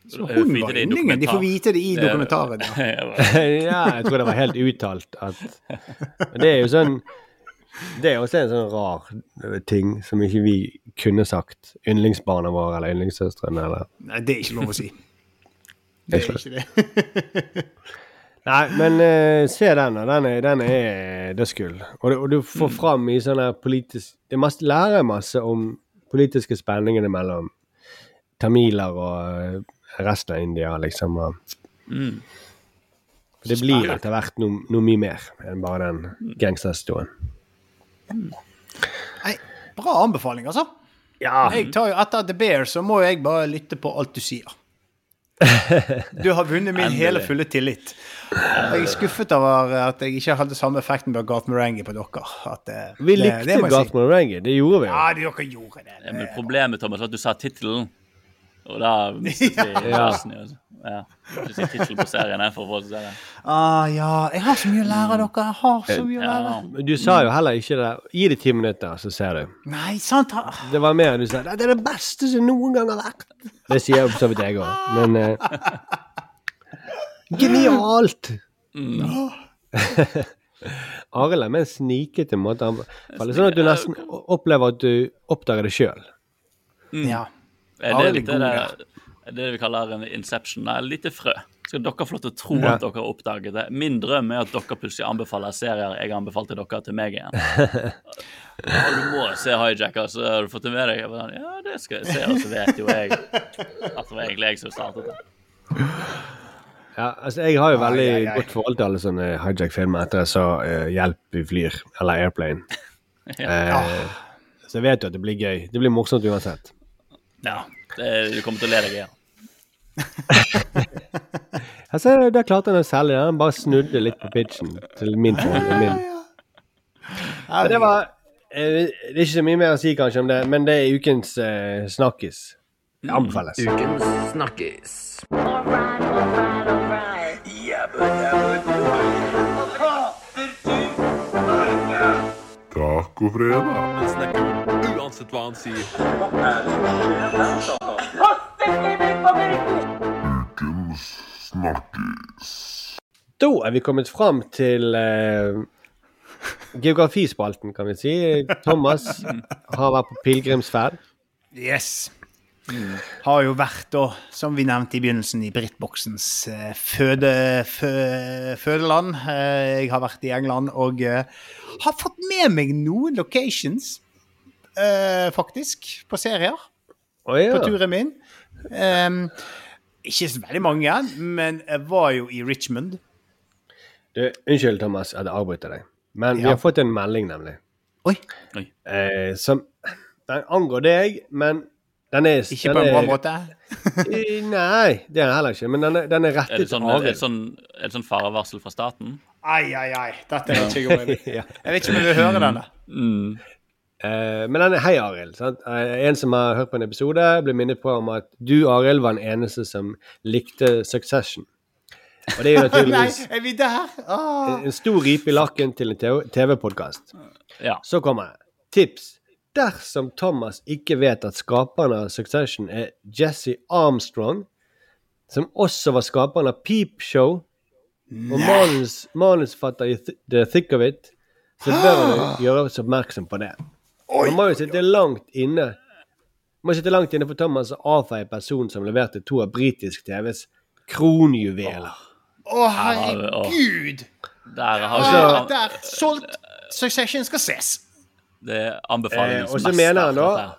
Så hun var det yndlingen. De får vite det i Det dokumentaren. Ja. ja, jeg tror det var helt uttalt at Men det er jo sånn Det er også en sånn rar ting som ikke vi kunne sagt. Yndlingsbarna våre eller yndlingssøstrene eller Nei, det er ikke lov å si. Det er ikke det. Nei, men uh, se den, da. Den er, den er dødskull. Og, og du får fram i sånn her politisk Det mest, lærer masse om politiske spenningene mellom tamiler og resten av India, liksom. Og Mm. det blir etter hvert noe, no mye mer enn bare den gangsterhistorien. Nei, bra anbefaling, altså. Ja. Jeg tar jo Etter The Bear så må jeg bare lytte på alt du sier. Du har vunnet min hele fulle tillit. Jeg er skuffet over at jeg ikke hadde samme effekten med Garth Merengue på dere. At, eh, Vi det- likte det Garth si. Merengue, det gjorde vi Ja, Ja, dere gjorde det. Ja, men problemet Thomas, var at du sa tittelen. Og da mistet vi Ja. Basen. jo. Ja. Du sier tittelen på serien her for å få se det. Ah, ja. Jeg har så mye å lære av dere. Jeg har så mye å lære. Men Du sa jo heller ikke det. Gi det ti minutter, så ser du. Nei, sant? Det var mer du sa det er det beste som noen gang har vært. Det sier jo for så vidt jeg òg, men uh, Genialt! Mm. Arild er en snikete måte. Han, det er sånn at du nesten opplever at du oppdager det sjøl. Ja. Er Ja, det, det er litt god, det, ja. er det vi kaller en inception? et lite frø. Skal dere få lov til å tro Ja. at dere har oppdaget det? Min drøm er at dere plutselig anbefaler serier jeg anbefalte dere til meg igjen. Ja, du må se Hijacker, så har du fått det med deg. Jeg bare, Ja, det skal jeg se, og så vet jo jeg at det var egentlig jeg som startet det. Ja, altså Jeg har jo veldig Ai, ai, ai. godt forhold til alle sånne hijack-filmer etter jeg så uh, 'Hjelp, vi flyr' eller 'Airplane'. Eh, Så jeg vet jo at det blir gøy. Det blir morsomt uansett. Ja, det, Du kommer til å le deg igjen. Altså, da klarte han å selge den. Han bare snudde litt på pitchen til min forhold. Min. Det var eh, Det er ikke så mye mer å si kanskje om det, men det er ukens eh, snakkis. Det anbefales. Ukens snakkis. Tacofredag. Han snakker uansett hva han sier. Ukens snakkis. Da er vi kommet fram til eh, geografispalten, kan vi si. Thomas har vært på pilegrimsferd. Yes. Har jo vært, da, som vi nevnte i begynnelsen, i Brittboksens eh, føde, fø, fødeland. Eh, jeg har vært i England og eh, har fått med meg noen locations, eh, faktisk, på serier. Oh, ja. På turen min. Em, ikke så veldig mange, men jeg var jo i Richmond. Du, unnskyld, Thomas, at jeg avbryter deg. Men vi har fått en melding, nemlig. Oi. Oi. Eh, som Den angår deg, men den er Ikke den på en bra måte. Eh, Nei, det er den heller ikke. Men den er, den er rettet det sånn, til er det Arild. sånn, er det sånn farevarsel fra staten? Ai, ai, ai. Dette er ikke jeg om jeg vil. Jeg vet ikke om jeg vil høre denne. Mm. Eh, men den er Hei, Arild. sant? Eh, en som har hørt på en episode, ble minnet på om at du, Arild, var den eneste som likte Succession. Og det er jo Nei, naturligvis er vi der? Ah. en stor ripe i lakken til en TV-podkast. Ja. Så kommer det. Tips. Dersom Thomas ikke vet at skaperen av Succession er Jesse Armstrong, som også var skaperen av Peep Show, og manus, manusfatter i Th The Thick of It, så bør han gjøre oss oppmerksom på det. Man må jo sitte langt inne Man må sitte langt inne for Thomas å avfeie personen som leverte to av britisk TVs kronjuveler. Å, å, herregud! Der har Ah, vi der solgt Succession skal ses. Det anbefaler vi Eh, anbefalingens og så mener han da.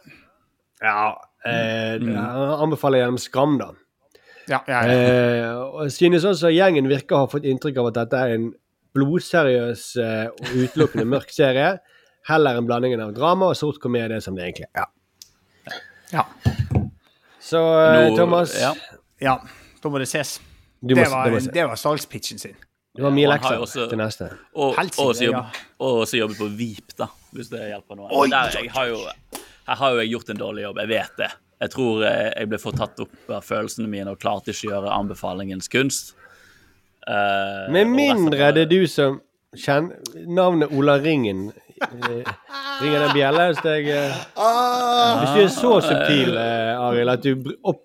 Ja, eh, Mm. han anbefaler gjennom Skram, da. Ja, ja, ja. Eh, og synes også gjengen virker å ha fått inntrykk av at dette er en blodseriøs eh, og utelukkende mørk serie. Heller en blanding av drama og sort komedie som det egentlig er. Ja. Så eh, Nå- Thomas, ja. ja. Da må det ses. Må- det, var, det se. det var salgspitchen sin. det var mye lekser også- til neste. Og, og, så jobb, og på Vip, da, hvis det hjelper noe. Oi, der, jeg har jo, her har jo jeg gjort en dårlig jobb, jeg vet det. Jeg tror eh, jeg ble for tatt opp av følelsene mine og klarte ikke å gjøre anbefalingens kunst. Uh, Med mindre det er du som kjenner navnet Ola Ringen eh, Ringer den bjella hos deg? eh? Hvis du er så subtil, eh, Arild, at du opp,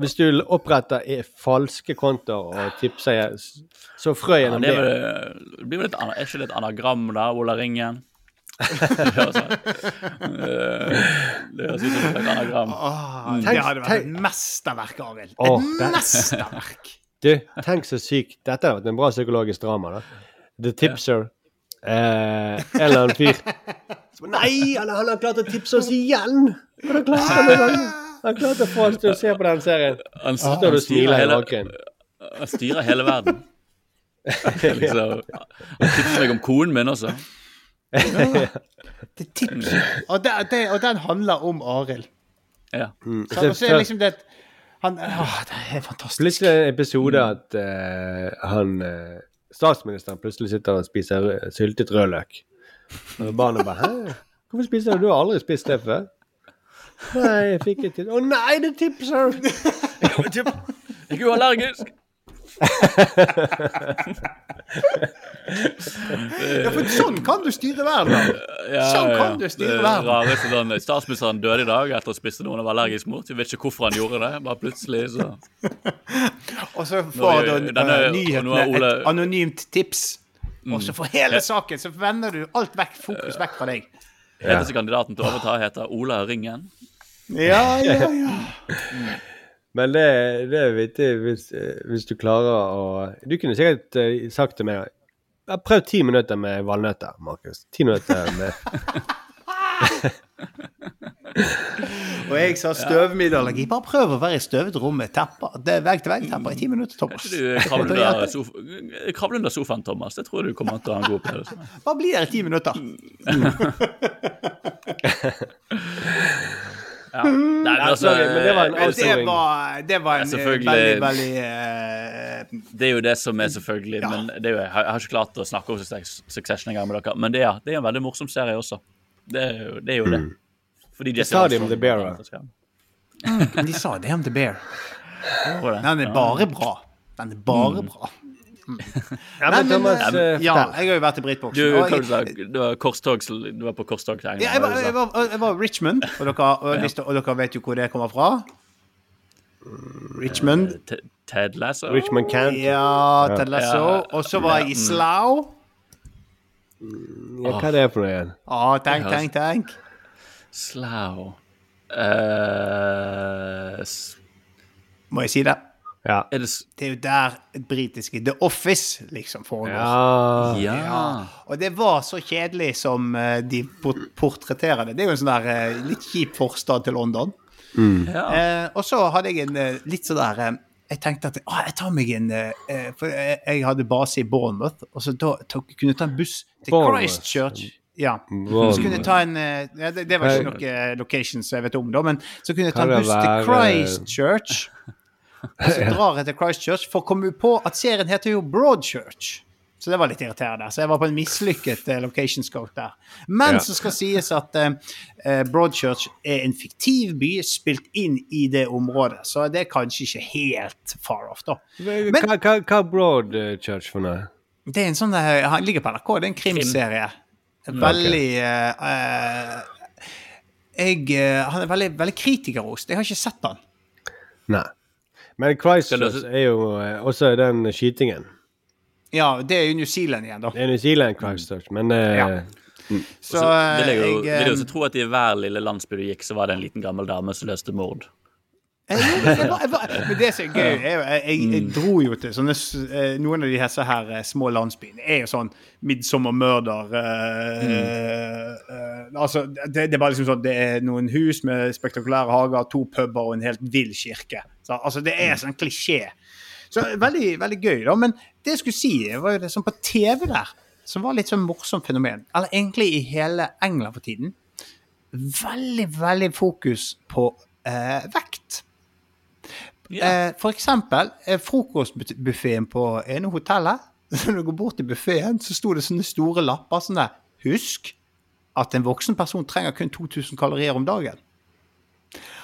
Hvis du oppretter eh, falske kontoer og tipser så frø gjennom det, er det. vel, det blir vel et, er ikke det et anagram, da? Ola Ringen? det høres eh, ut som et anagram. Mm. Tenk- det hadde vært et mesterverk, Arild. Et Åh, mesterverk. Du, tenk så sykt. Dette hadde vært en bra psykologisk drama, da. The Tipser. Eh, eller en fyr som, Nei, han, han har klart å tipse oss igjen! Han det? Han har klart å få oss til å se på den serien. Han, Så han, i hele, han styrer hele verden. liksom, han tipser meg om konen min også. Det er tips. Og, det, det, og den handler om Arild. Ja. Mm. Så, så er det liksom det han, å, Det er fantastisk. Plutselig en episode at uh, han eh, Statsministeren plutselig sitter og spiser syltet rødløk. Og barna bare 'Hæ? Hvorfor spiser du? Du har aldri spist det før?' Nei, jeg fikk et til. Å nei, det tipser! Jeg er jo allergisk. Ja, for sånn kan du styre verden. Ja, Sånn ja, kan du styre er verden. rareste sånn, Statsministeren døde i dag etter å spise noe han var allergisk mot. Vi vet ikke hvorfor han gjorde det. Bare plutselig så Og så får du nå nyhetene Ole- et anonymt tips. Og så for hele saken så vender du alt vekk, fokus vekk fra deg. Eneste kandidaten til å overta heter Ola Ringen. Ja, ja, ja. Men det, det er viktig hvis, eh, hvis du klarer å Du kunne sikkert eh, sagt til meg Prøv ti minutter med valnøtter, Markus. Ti minutter med Og jeg sa støvmiddelallergi. Bare prøv å være i støvet rom med tepper. Det er vegg-til-vegg-tepper i ti minutter, Thomas. Du kravler under sofaen, Thomas. Det tror jeg du kommer til å ha en god opplevelse med. Bare bli der i ti minutter. Ja. Nei, men altså, det var en eh, avsporing. Det var, det var en Ja, eh, veldig, veldig eh, Det er jo det som er selvfølgelig men det er jo, Jeg har ikke klart å snakke om Success- Succession engang med dere, men det, er, det er en veldig morsom serie også. Det er jo det. Er jo det. Fordi de sa det om The Bear, de sa det om The Bear. Den er bare bra. Den er bare bra. Ja, men Thomas, eh, eh, ja, jeg har jo vært i Britboksen. Du, og jeg, du var korstog, du var på korstog ja, jeg, var, jeg, var, jeg var i Richmond, og dere, og, og dere vet jo hvor det kommer fra. Richmond. Ted- Ted Lasso? Richmond Kent. Ja, Ted Lasso. Og så var jeg i Slough. Ja, hva er det for noe igjen? Ja, tenk, tenk, tenk. Slough uh, Må jeg si det? Ja. Er det Det er jo der britiske The Office liksom foregår. Ja. Ja. Og det var så kjedelig som eh, de port- portretterer det. Det er jo en sånn der eh, litt kjip forstad til London. ja. Eh, og så hadde jeg en eh, litt sånn der Jeg tenkte at å, jeg tar meg en eh, For jeg, jeg hadde base i Bournemouth, og så da tok, kunne jeg ta en buss til Bournemouth. Christchurch. Ja. Så kunne jeg ta en ja, det, det var ikke noe locations jeg vet om, da, men så kunne jeg ta en buss til Christchurch. Så drar jeg til Christchurch for å komme på at serien heter jo Broadchurch. Så det var litt irriterende. Så jeg var på en mislykket eh, location scout der. Men Ja. så skal sies at eh, eh, Broadchurch er en fiktiv by spilt inn i det området, så det er kanskje ikke helt far off, da. Men Hva, hva, hva er Broad eh, Church for noe? det er en sånn Han ligger på NRK, det er en krimserie. Veldig eh, eh, jeg, eh, Han er veldig, veldig kritikerrost. Jeg har ikke sett han. Nei. Men Christchurch er jo eh, også den skytingen. Ja, det er jo New Zealand igjen, da. Det er New Zealand Christchurch, men eh, Ja. Mm. Så eh, vil jeg, jo, jeg, vil jeg eh, også tro at i hver lille landsby du gikk, så var det en liten gammel dame som løste mord. Jeg, jeg, var- var- men det som er gøy, er jo jeg, jeg, jeg dro jo til sånne, eh, noen av de her, så her eh, små landsbyene. er jo sånn midsommermørder eh, uh, Altså, det, det er bare liksom sånn Det er noen hus med spektakulære hager, to puber og en helt vill kirke. Så, altså, det er sånn klisjé. Så veldig, veldig gøy, da. Men det jeg skulle si, var jo det som på TV der, som var litt sånn morsomt fenomen. Eller egentlig i hele England for tiden. Veldig, veldig fokus på eh, vekt. Eh, for eksempel eh, frokostbuffeen på ene hotellet. Når du går bort til buffeen, så sto det sånne store lapper sånn der Husk at en voksen person trenger kun 2000 kalorier om dagen.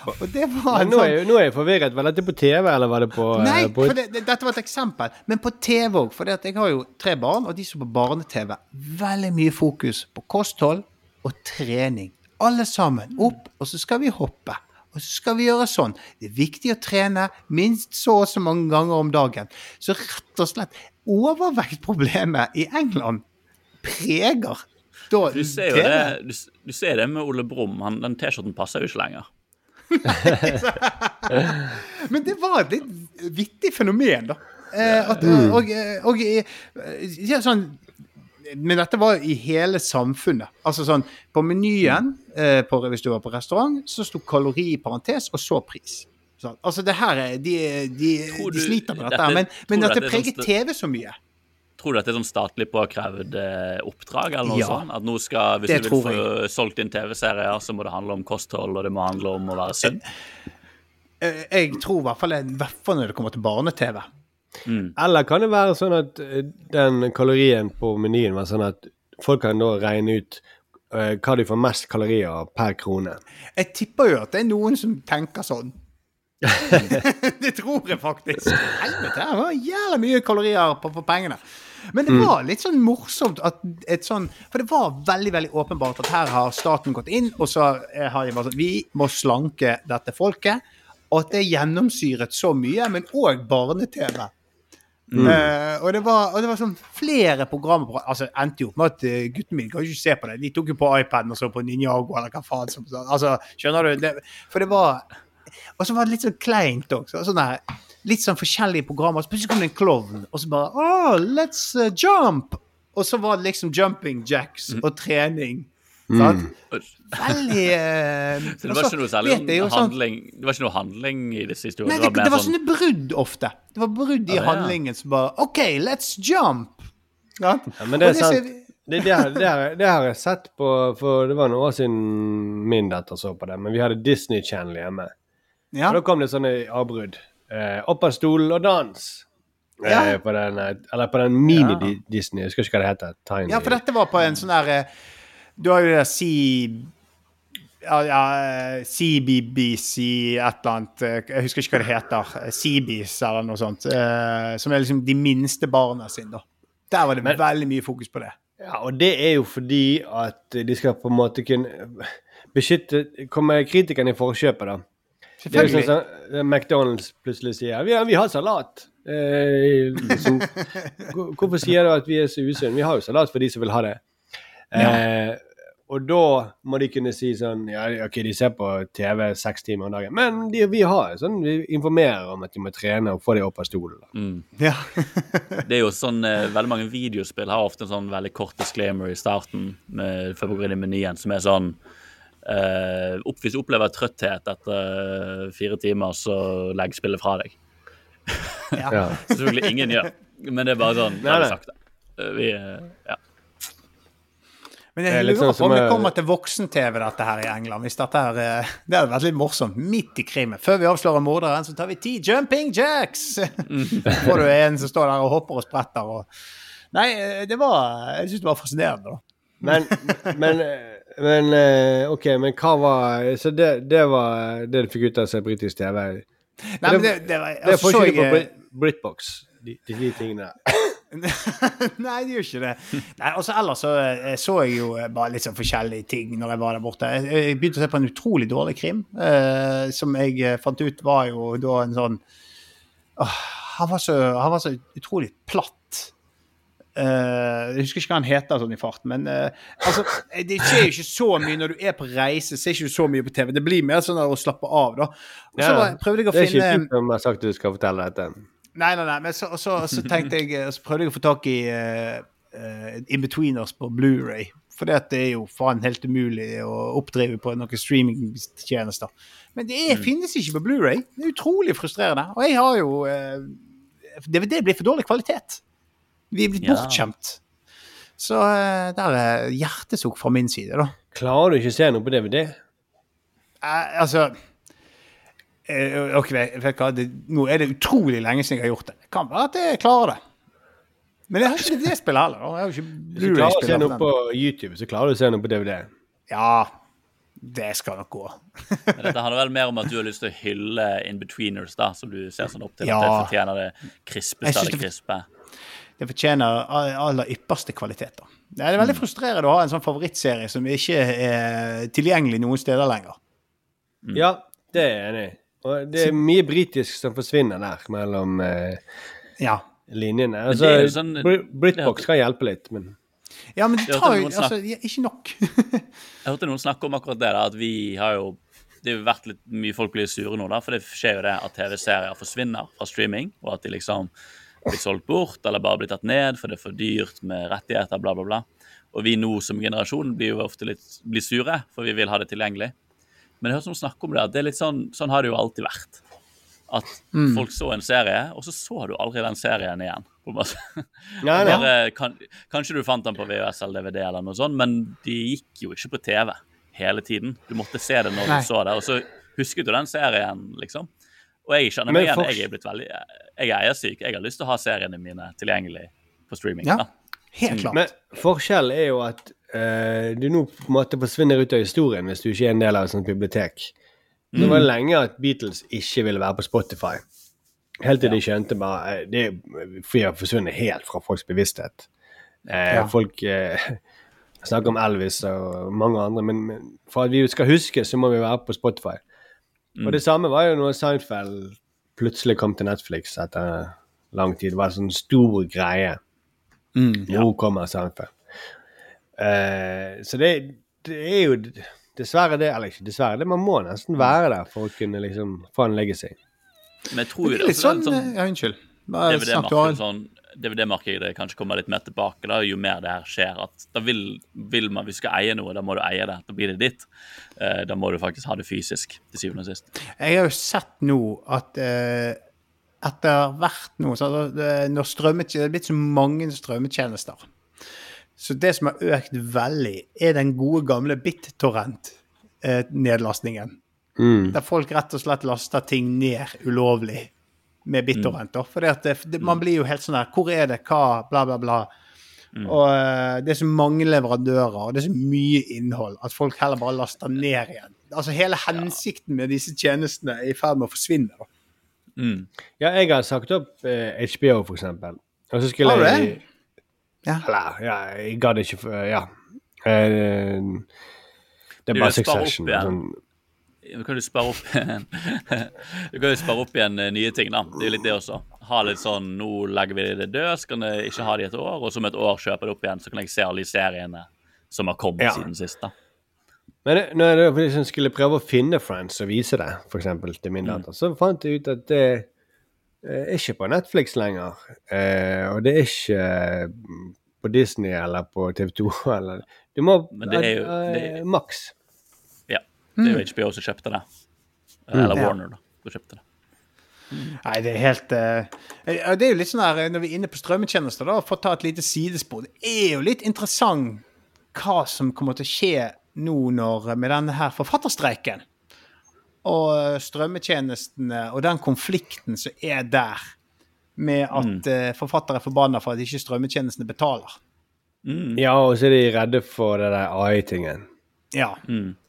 Og det var nå sånn er, jeg- nå er jeg forvirret. Var dette på TV, eller var det på Nei, eh, på, for det, det, dette var et eksempel. Men på TV òg. For jeg har jo tre barn, og de som på barne-TV. Veldig mye fokus på kosthold og trening. Alle sammen opp, og så skal vi hoppe. Og så skal vi gjøre sånn. Det er viktig å trene minst så og så mange ganger om dagen. Så rett og slett overvektproblemet i England preger da Du ser jo det, du, du ser det med Ole Brumm. Han, den T-skjorten passer jo ikke lenger. Men det var et litt vittig fenomen, da. Eh, at, og, og, og, eh, ja, sånn Men dette var i hele samfunnet. Altså sånn På menyen, eh, på, hvis du var på restaurant, så sto kalori i parentes, og så pris. Så, Altså det her er De, de, de sliter med dette, dette- men, men dette sånn preget TV så mye. Tror du at det er sånn statlig påkrevd eh, oppdrag, eller noe Ja. sånt? At nå skal, hvis du vil få få solgt inn TV-serier, så må det handle om kosthold, og det må handle om å være sunn? Jeg, Jeg tror i hvert fall i hvert fall når det kommer til barne-TV. Eller kan det være sånn at eh, den kalorien på menyen var sånn at folk kan da regne ut eh, hva de får mest kalorier per krone? Jeg tipper jo at det er noen som tenker sånn. det tror jeg faktisk. Helvete, det var jævla mye kalorier på, på pengene. Men det Mm. var litt sånn morsomt at et sånn For det var veldig veldig åpenbart at her har staten gått inn, og så eh, har de bare sånn Vi må slanke dette folket. Og at det gjennomsyret så mye, men òg barne-TV. Mm. Uh, og, det var, og det var sånn flere programmer på Altså endte jo opp med at uh, gutten min kan jo ikke se på det. De tok jo på iPaden og så på Ninjago eller hva faen som Altså, skjønner du? Det, for det var Og så var det litt sånn kleint òg. Så, sånn der, litt sånn forskjellige programmer. Så plutselig kom det en klovn, og så bare Oh, let's uh, jump! Og så var det liksom jumping jacks og trening. Mm. Veldig uh, Så det var altså, ikke noe særlig vet jo sånn handling Det var ikke noe handling i disse historiene? Nei, det, det det var sånn- sånne brudd ofte. Det var brudd i Ja, handlingen som bare OK, let's jump! Ja, Ja, men det er Og sant. Det, det, har, det, har, det har jeg sett på For det var noen år siden min datter så på det, men vi hadde Disney Channel hjemme. Ja. Og da kom det sånne avbrudd. Eh, opp av stolen og dans. Eh, på den, eh, eller på den mini-Disney. Jeg husker ikke hva det heter. Tiny. Ja, for dette var på en sånn der eh, Du har jo det C... Ja, ja eh, CBBC et eller annet eh, Jeg husker ikke hva det heter. eh, CBs eller noe sånt. eh, Som er liksom de minste barna sine, da. Der var det veldig mye fokus på det. Ja, og det er jo fordi at de skal på en måte kunne beskytte Komme kritikerne i forkjøpet, da. Det er jo sånn som McDonald's plutselig sier vi har, vi har salat. Eh, liksom, hvorfor sier du at vi er så usunne? Vi har jo salat for de som vil ha det. Eh, og da må de kunne si sånn Ja, OK, de ser på TV seks timer om dagen, men de, vi har sånn Vi informerer om at de må trene og få det opp av stolen. Mm. Ja. Det er jo sånn, eh, Veldig mange videospill har ofte en sånn veldig kort disclaimer i starten med, før å går inn i menyen, som er sånn eh, Hvis du opplever trøtthet etter eh, fire timer, så legg spillet fra deg. Ja. Selvfølgelig ingen gjør, men det er bare sånn. Nei, nei. sagt det. Vi, eh, ja. Men jeg lurer sånn på om vi det kommer til voksen-TV, dette her i England. Hvis dette her, eh, Det hadde vært litt morsomt. Midt i krimen. Før vi avslører morderen, så tar vi ti jumping jacks! får du en som står der og hopper og spretter og Nei, det var Jeg syns det var fascinerende, da. Men, men, men eh, OK, men hva var Så det, det var det du fikk ut av å se britisk TV? Nei, men det, det var Det er altså, så forskjell på jeg, Brit Britbox, de, de, de tingene. Nei, det gjør ikke det. Nei, altså Ellers så, eh, så jeg jo eh, bare litt sånn forskjellige ting når jeg var der borte. Jeg, jeg begynte å se på en utrolig dårlig krim, eh, som jeg fant ut var jo da en sånn åh, han, var så, han var så utrolig platt. Eh, jeg husker ikke hva han heter sånn i farten, men uh, altså, det skjer jo ikke så mye når du er på reise. ser ikke så mye på TV. Det blir mer sånn å slappe av, da. Og så Ja, prøvde jeg å det er ikke finne du som har sagt du skal fortelle dette. Nei, nei, nei, men så, så, så tenkte jeg eh, Så prøvde jeg å få tak i uh, In-Betweeners på Blu-ray For det er jo faen helt umulig å oppdrive på noen streamingtjenester. Men det er, finnes ikke på Blu-ray. Det er utrolig frustrerende. Og jeg har jo eh, DVD blir for dårlig kvalitet. Vi er blitt Ja. bortskjemt. Så eh, der er hjertesukk fra min side, da. Klarer du ikke å se noe på DVD? Eh, altså eh, ok, vet vet hva? Det, Nå er det utrolig lenge siden jeg har gjort det. Det kan være at jeg klarer det. Men jeg har ikke det spillet heller. da. Jeg har ikke Hvis du klarer å se noe på YouTube, så klarer du å se noe på DVD. Ja, det skal nok gå. Men dette handler vel mer om at du har lyst til å hylle in-betweeners, da, som du ser sånn opp til. Ja. At det fortjener det krispeste av det det- krispe. Det fortjener aller ypperste kvaliteter. Det er veldig frustrerende å ha en sånn favorittserie som ikke er tilgjengelig noen steder lenger. Ja, det er jeg enig i. Og det er mye britisk som forsvinner der mellom eh, Ja. linjene. Altså, sånn- Britbox kan hjelpe litt, men Ja, men det tar jo altså, ja, ikke nok. Jeg hørte noen snakke om akkurat det, da, at vi har jo Det har vært litt mye folk blir sure nå, da, for det skjer jo det at TV-serier forsvinner fra streaming, og at de liksom blir solgt bort eller bare blir tatt ned for det er for dyrt med rettigheter, bla, bla, bla. Og vi nå som generasjon blir jo ofte litt blir sure, for vi vil ha det tilgjengelig. Men jeg hørte noen snakke om det, at det er litt sånn, sånn har det jo alltid vært. At Mm. folk så en serie, og så så du aldri den serien igjen. Nei, nei. Bare, kan, kanskje du fant den på VHS eller DVD, eller noe sånt, men de gikk jo ikke på TV hele tiden. Du måtte se det når Nei. du så det, og så husket du den serien, liksom. Og jeg kjenner meg igjen. Jeg er blitt veldig Jeg er eiersyk. Jeg har lyst til å ha seriene mine tilgjengelig på streaming. Ja, da. helt klart. Men forskjellen er jo at uh, du nå på en måte forsvinner ut av historien hvis du ikke er en del av et sånt bibliotek. Det var lenge at Beatles ikke ville være på Spotify. Helt til de skjønte bare eh, Det er har forsvunnet helt fra folks bevissthet. Eh, Ja. Folk eh, snakker om Elvis og mange andre, men, men for at vi skal huske, så må vi være på Spotify. Og det samme var jo når Seinfeld plutselig kom til Netflix etter lang tid. Det var en sånn stor greie. Nå kommer Seinfeld. Uh, så det, det er jo dessverre det Eller ikke dessverre, det man må nesten være der for å kunne liksom få en legacy. Men jeg tror jo Det det er litt altså, sånn, det sånn Ja, unnskyld. Bare snakk du har. sånn, DVD-markedet kanskje kommer litt mer tilbake da, jo mer det her skjer. at Da vil, vil man, hvis du skal eie noe, da må du eie det. Da blir det ditt. Eh, da må du faktisk ha det fysisk, til syvende og sist. Jeg har jo sett nå at eh, etter hvert nå så har det, når strømmet, det er blitt så mange strømmetjenester. Så det som har økt veldig, er den gode gamle BitTorrent-nedlastningen. Mm. Der folk rett og slett laster ting ned ulovlig med BitTorrent. da. For det, det, man blir jo helt sånn her Hvor er det? Hva? Bla, bla, bla. Og eh, det er så mange leverandører, og det er så mye innhold, at folk heller bare laster ned igjen. Altså Hele hensikten med disse tjenestene er i ferd med å forsvinne. da. Mm. Ja, jeg har sagt opp eh, HBO, for eksempel. Og så skulle Har du jeg det? Ja. Eller, ja, jeg gadd ikke for Ja. Eh, det er bare spare opp ja. Sånn. Du kan jo spare opp igjen Du kan jo spare opp igjen eh, nye ting, da. Det er jo litt det også. Ha litt sånn Nå legger vi det død, så kan jeg ikke ha det i et år, og så om et år kjøper det opp igjen, så kan jeg se alle de seriene som har kommet Ja. siden sist. da. Men det, når jeg liksom skulle prøve å finne Friends og vise det, for eksempel, til min datter, så fant jeg ut at det eh, er ikke på Netflix lenger. Eh, og det er ikke eh, på Disney eller på TV2 eller Du må Men det er jo- eh, det er- Max. Det er jo HBO som kjøpte det. Eller mm. Warner, da. Som kjøpte det. Nei, det er helt eh, eh, Det er jo litt sånn her, Når vi er inne på strømmetjenester, da, for å ta et lite sidespor Det er jo litt interessant hva som kommer til å skje nå når, med denne her forfatterstreiken. Og eh, strømmetjenestene og den konflikten som er der, med at eh, forfattere er forbanna for at ikke strømmetjenestene betaler. Ja, og så er de redde for det der AI-tingen. Ja.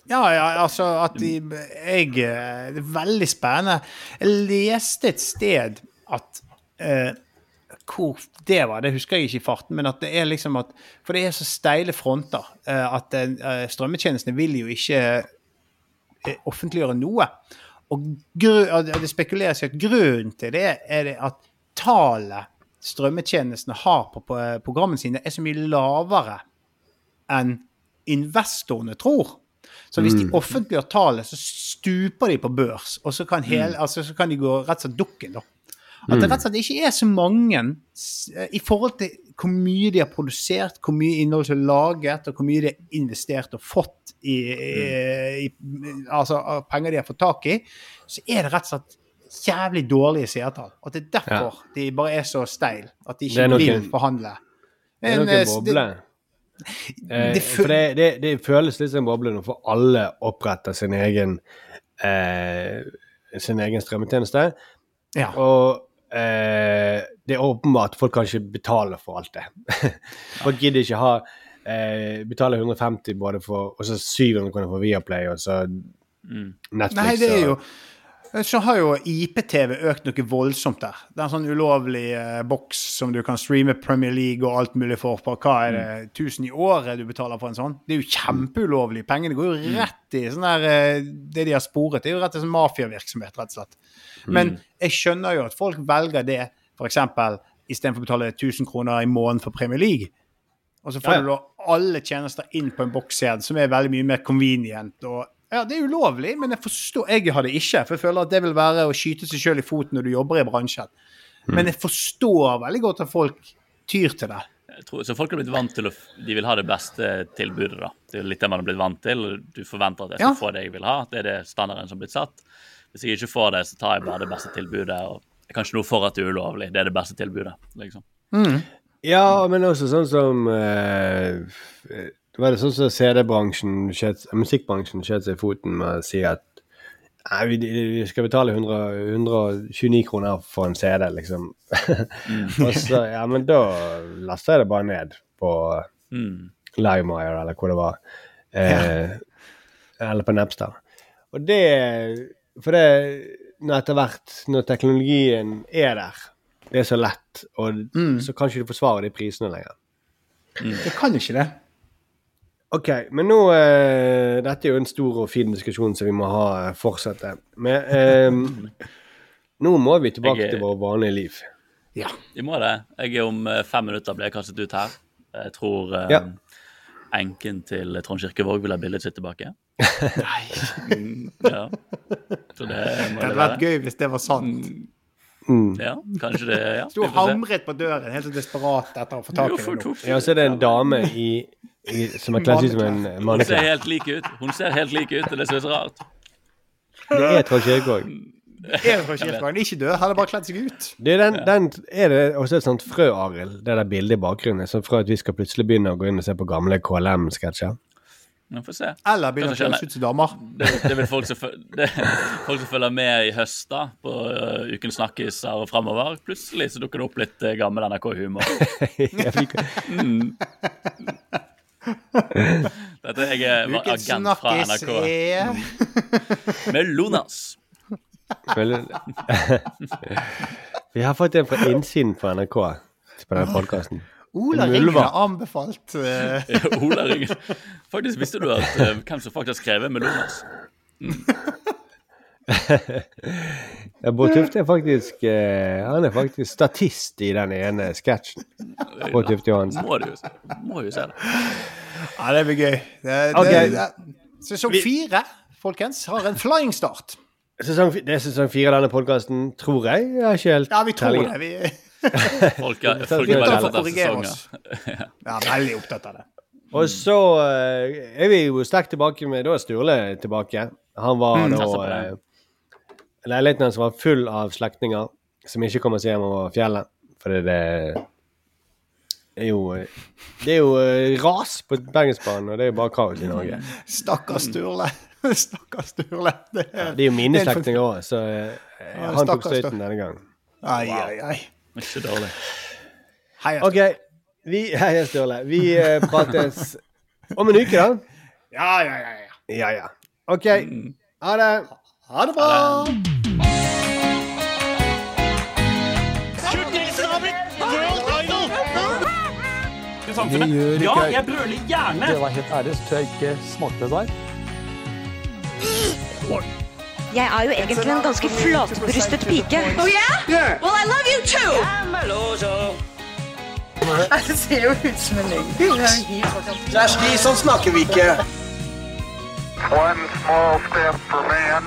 Ja, ja, altså at de Jeg Det er veldig spennende. Jeg leste et sted at eh, Hvor det var, det husker jeg ikke i farten, men at det er liksom at For det er så steile fronter eh, at eh, strømmetjenestene vil jo ikke eh, offentliggjøre noe. Og gru, det spekuleres i at grunnen til det er det at tallet strømmetjenestene har på, på eh, programmene sine, er så mye lavere enn investorene tror. Så hvis de Mm. offentliggjør tallet, så stuper de på børs, og så kan, hele, altså, så kan de gå rett og slett dukken, da. At det Mm. rett og slett ikke er så mange eh, i forhold til hvor mye de har produsert, hvor mye innhold som er laget, og hvor mye de har investert og fått i, i, i Altså penger de har fått tak i, så er det rett og slett jævlig dårlige seertall. Og det er derfor de bare er så steil at de ikke vil forhandle. Det er noen nok eh, for det, det, det føles litt som en boble nå, for alle oppretter sin egen eh, sin egen strømmetjeneste. Ja. Og eh, det er åpenbart at folk kan ikke betale for alt det. folk gidder ikke ha eh, betale 150 både for og så 700 kroner for Viaplay og så Netflix. Nei, det er jo og, Så har jo IPTV økt noe voldsomt der. Det er en sånn ulovlig eh, boks som du kan streame Premier League og alt mulig for. På hva er det, 1000 i året du betaler for en sånn? Det er jo kjempeulovlig. Pengene går jo rett i sånn der eh, Det de har sporet, det er jo rett og slett mafiavirksomhet, rett og slett. Men jeg skjønner jo at folk velger det, f.eks. istedenfor å betale 1000 kroner i måneden for Premier League. Og så får Ja, ja. du alle tjenester inn på en bokskjede, som er veldig mye mer convenient. og ja, Det er ulovlig, men jeg forstår, jeg har det ikke. For jeg føler at det vil være å skyte seg sjøl i foten når du jobber i bransjen. Men jeg forstår veldig godt at folk tyr til det. Jeg tror, så folk har blitt vant til å De vil ha det beste tilbudet, da. Det er litt det man har blitt vant til. Du forventer at jeg skal Ja. få det jeg vil ha. Det er det standarden som har blitt satt. Hvis jeg ikke får det, så tar jeg bare det beste tilbudet. og Jeg kan ikke noe for at det er ulovlig. Det er det beste tilbudet, liksom. Ja, men også sånn som eh, Det var det sånn som CD-bransjen, musikkbransjen, skjøt seg i foten med å si at Nei, vi, vi skal betale 100, 129 kroner for en CD, liksom. og så, ja, men da lasta jeg det bare ned på Mm. Limeyer, eller hvor det var. Eh, Eller på Napster. Og det For det når etter hvert, når teknologien er der, det er så lett, og så kan ikke du forsvare de prisene lenger. Det kan ikke det. Ok, men nå eh, Dette er jo en stor og fin diskusjon som vi må ha eh, fortsette. Men eh, nå må vi tilbake Jeg til vårt vanlige liv. Ja. Vi må det. Jeg er om eh, fem minutter blir jeg kastet ut her. Jeg tror eh, Ja. enken til Trond Kirkevåg vil ha bildet sitt tilbake. Mm, ja. Så det Det hadde vært gøy hvis det var sant. Mm. Ja, kanskje det ja. Sto hamret på døren, helt så desperat etter å få tak i det Ja, så er det en dame i, som er kledd ut som en Hun ser manneklær. helt lik ut. Hun ser helt lik ut, og det ser er så rart. Det er Trond Kirkevåg. Er det fra Kirkevågen? Ikke død, hadde bare kledd seg ut. Det er, den, den, er det også et sånt frø, Arild? Det der bildet i bakgrunnen? Sånn fra at vi skal plutselig begynne å gå inn og se på gamle KLM-sketsjer? Får se. Eller begynne å kjøres ut som damer. Det, det vil folk som, det, folk som følger med i høst da, på uh, Ukens Snakkiser og framover. Plutselig så dukker det opp litt uh, gammel NRK-humor. Jeg fikk- Mm. Dette jeg er jeg agent fra NRK. Med Lonas. Vel- Vi har fått en fra innsiden på NRK på denne podkasten. Ola Ringen har anbefalt eh, Ola Ringen. Faktisk visste du at uh, hvem som faktisk har skrevet med Lonas? Ja, Bård Tufte er faktisk eh, Han er faktisk statist i den ene sketsjen. Bård Tufte Johansen. Må du jo se, må jo se det. Ja, det blir gøy. Det, det, det, sesong fire, folkens, har en flying start. Sesong, det er sesong fire av denne podkasten, tror jeg. Jeg har ikke helt Ja, vi tror tellingen. det. Vi Folk er, folk er veldig opptatt av sesonger. oss. Ja, veldig opptatt av det. Og så eh, er vi jo sterkt tilbake med Da er Sturle tilbake. Han var Mm, da satser på det. eh, Leiligheten hans var full av slektninger som ikke kommer seg hjem over fjellet. Fordi det er jo Det er jo eh, ras på Bergensbanen, og det er jo bare kaos i Norge. Stakkars Sturle. Stakkars Sturle. Det er, Det er jo mine er slektninger òg, så eh, han tok støyten denne gangen. Ai, ai, ai. Ikke dårlig. Hei, OK. Vi, hei, Sturle. Vi uh, prates om en uke, da. Ja, ja, ja. ja. Ja, ja. OK. Ha det. Ha det bra. Ja, jeg brøler gjerne! Det var helt ærlig, så tror jeg ikke smakte det der. Jeg er jo egentlig en ganske flatbrystet pike. Oh yeah? Well, I love you too. Det ser jo ut som en løgn. Er Kjersti, sånn snakker vi ikke. One small step for man,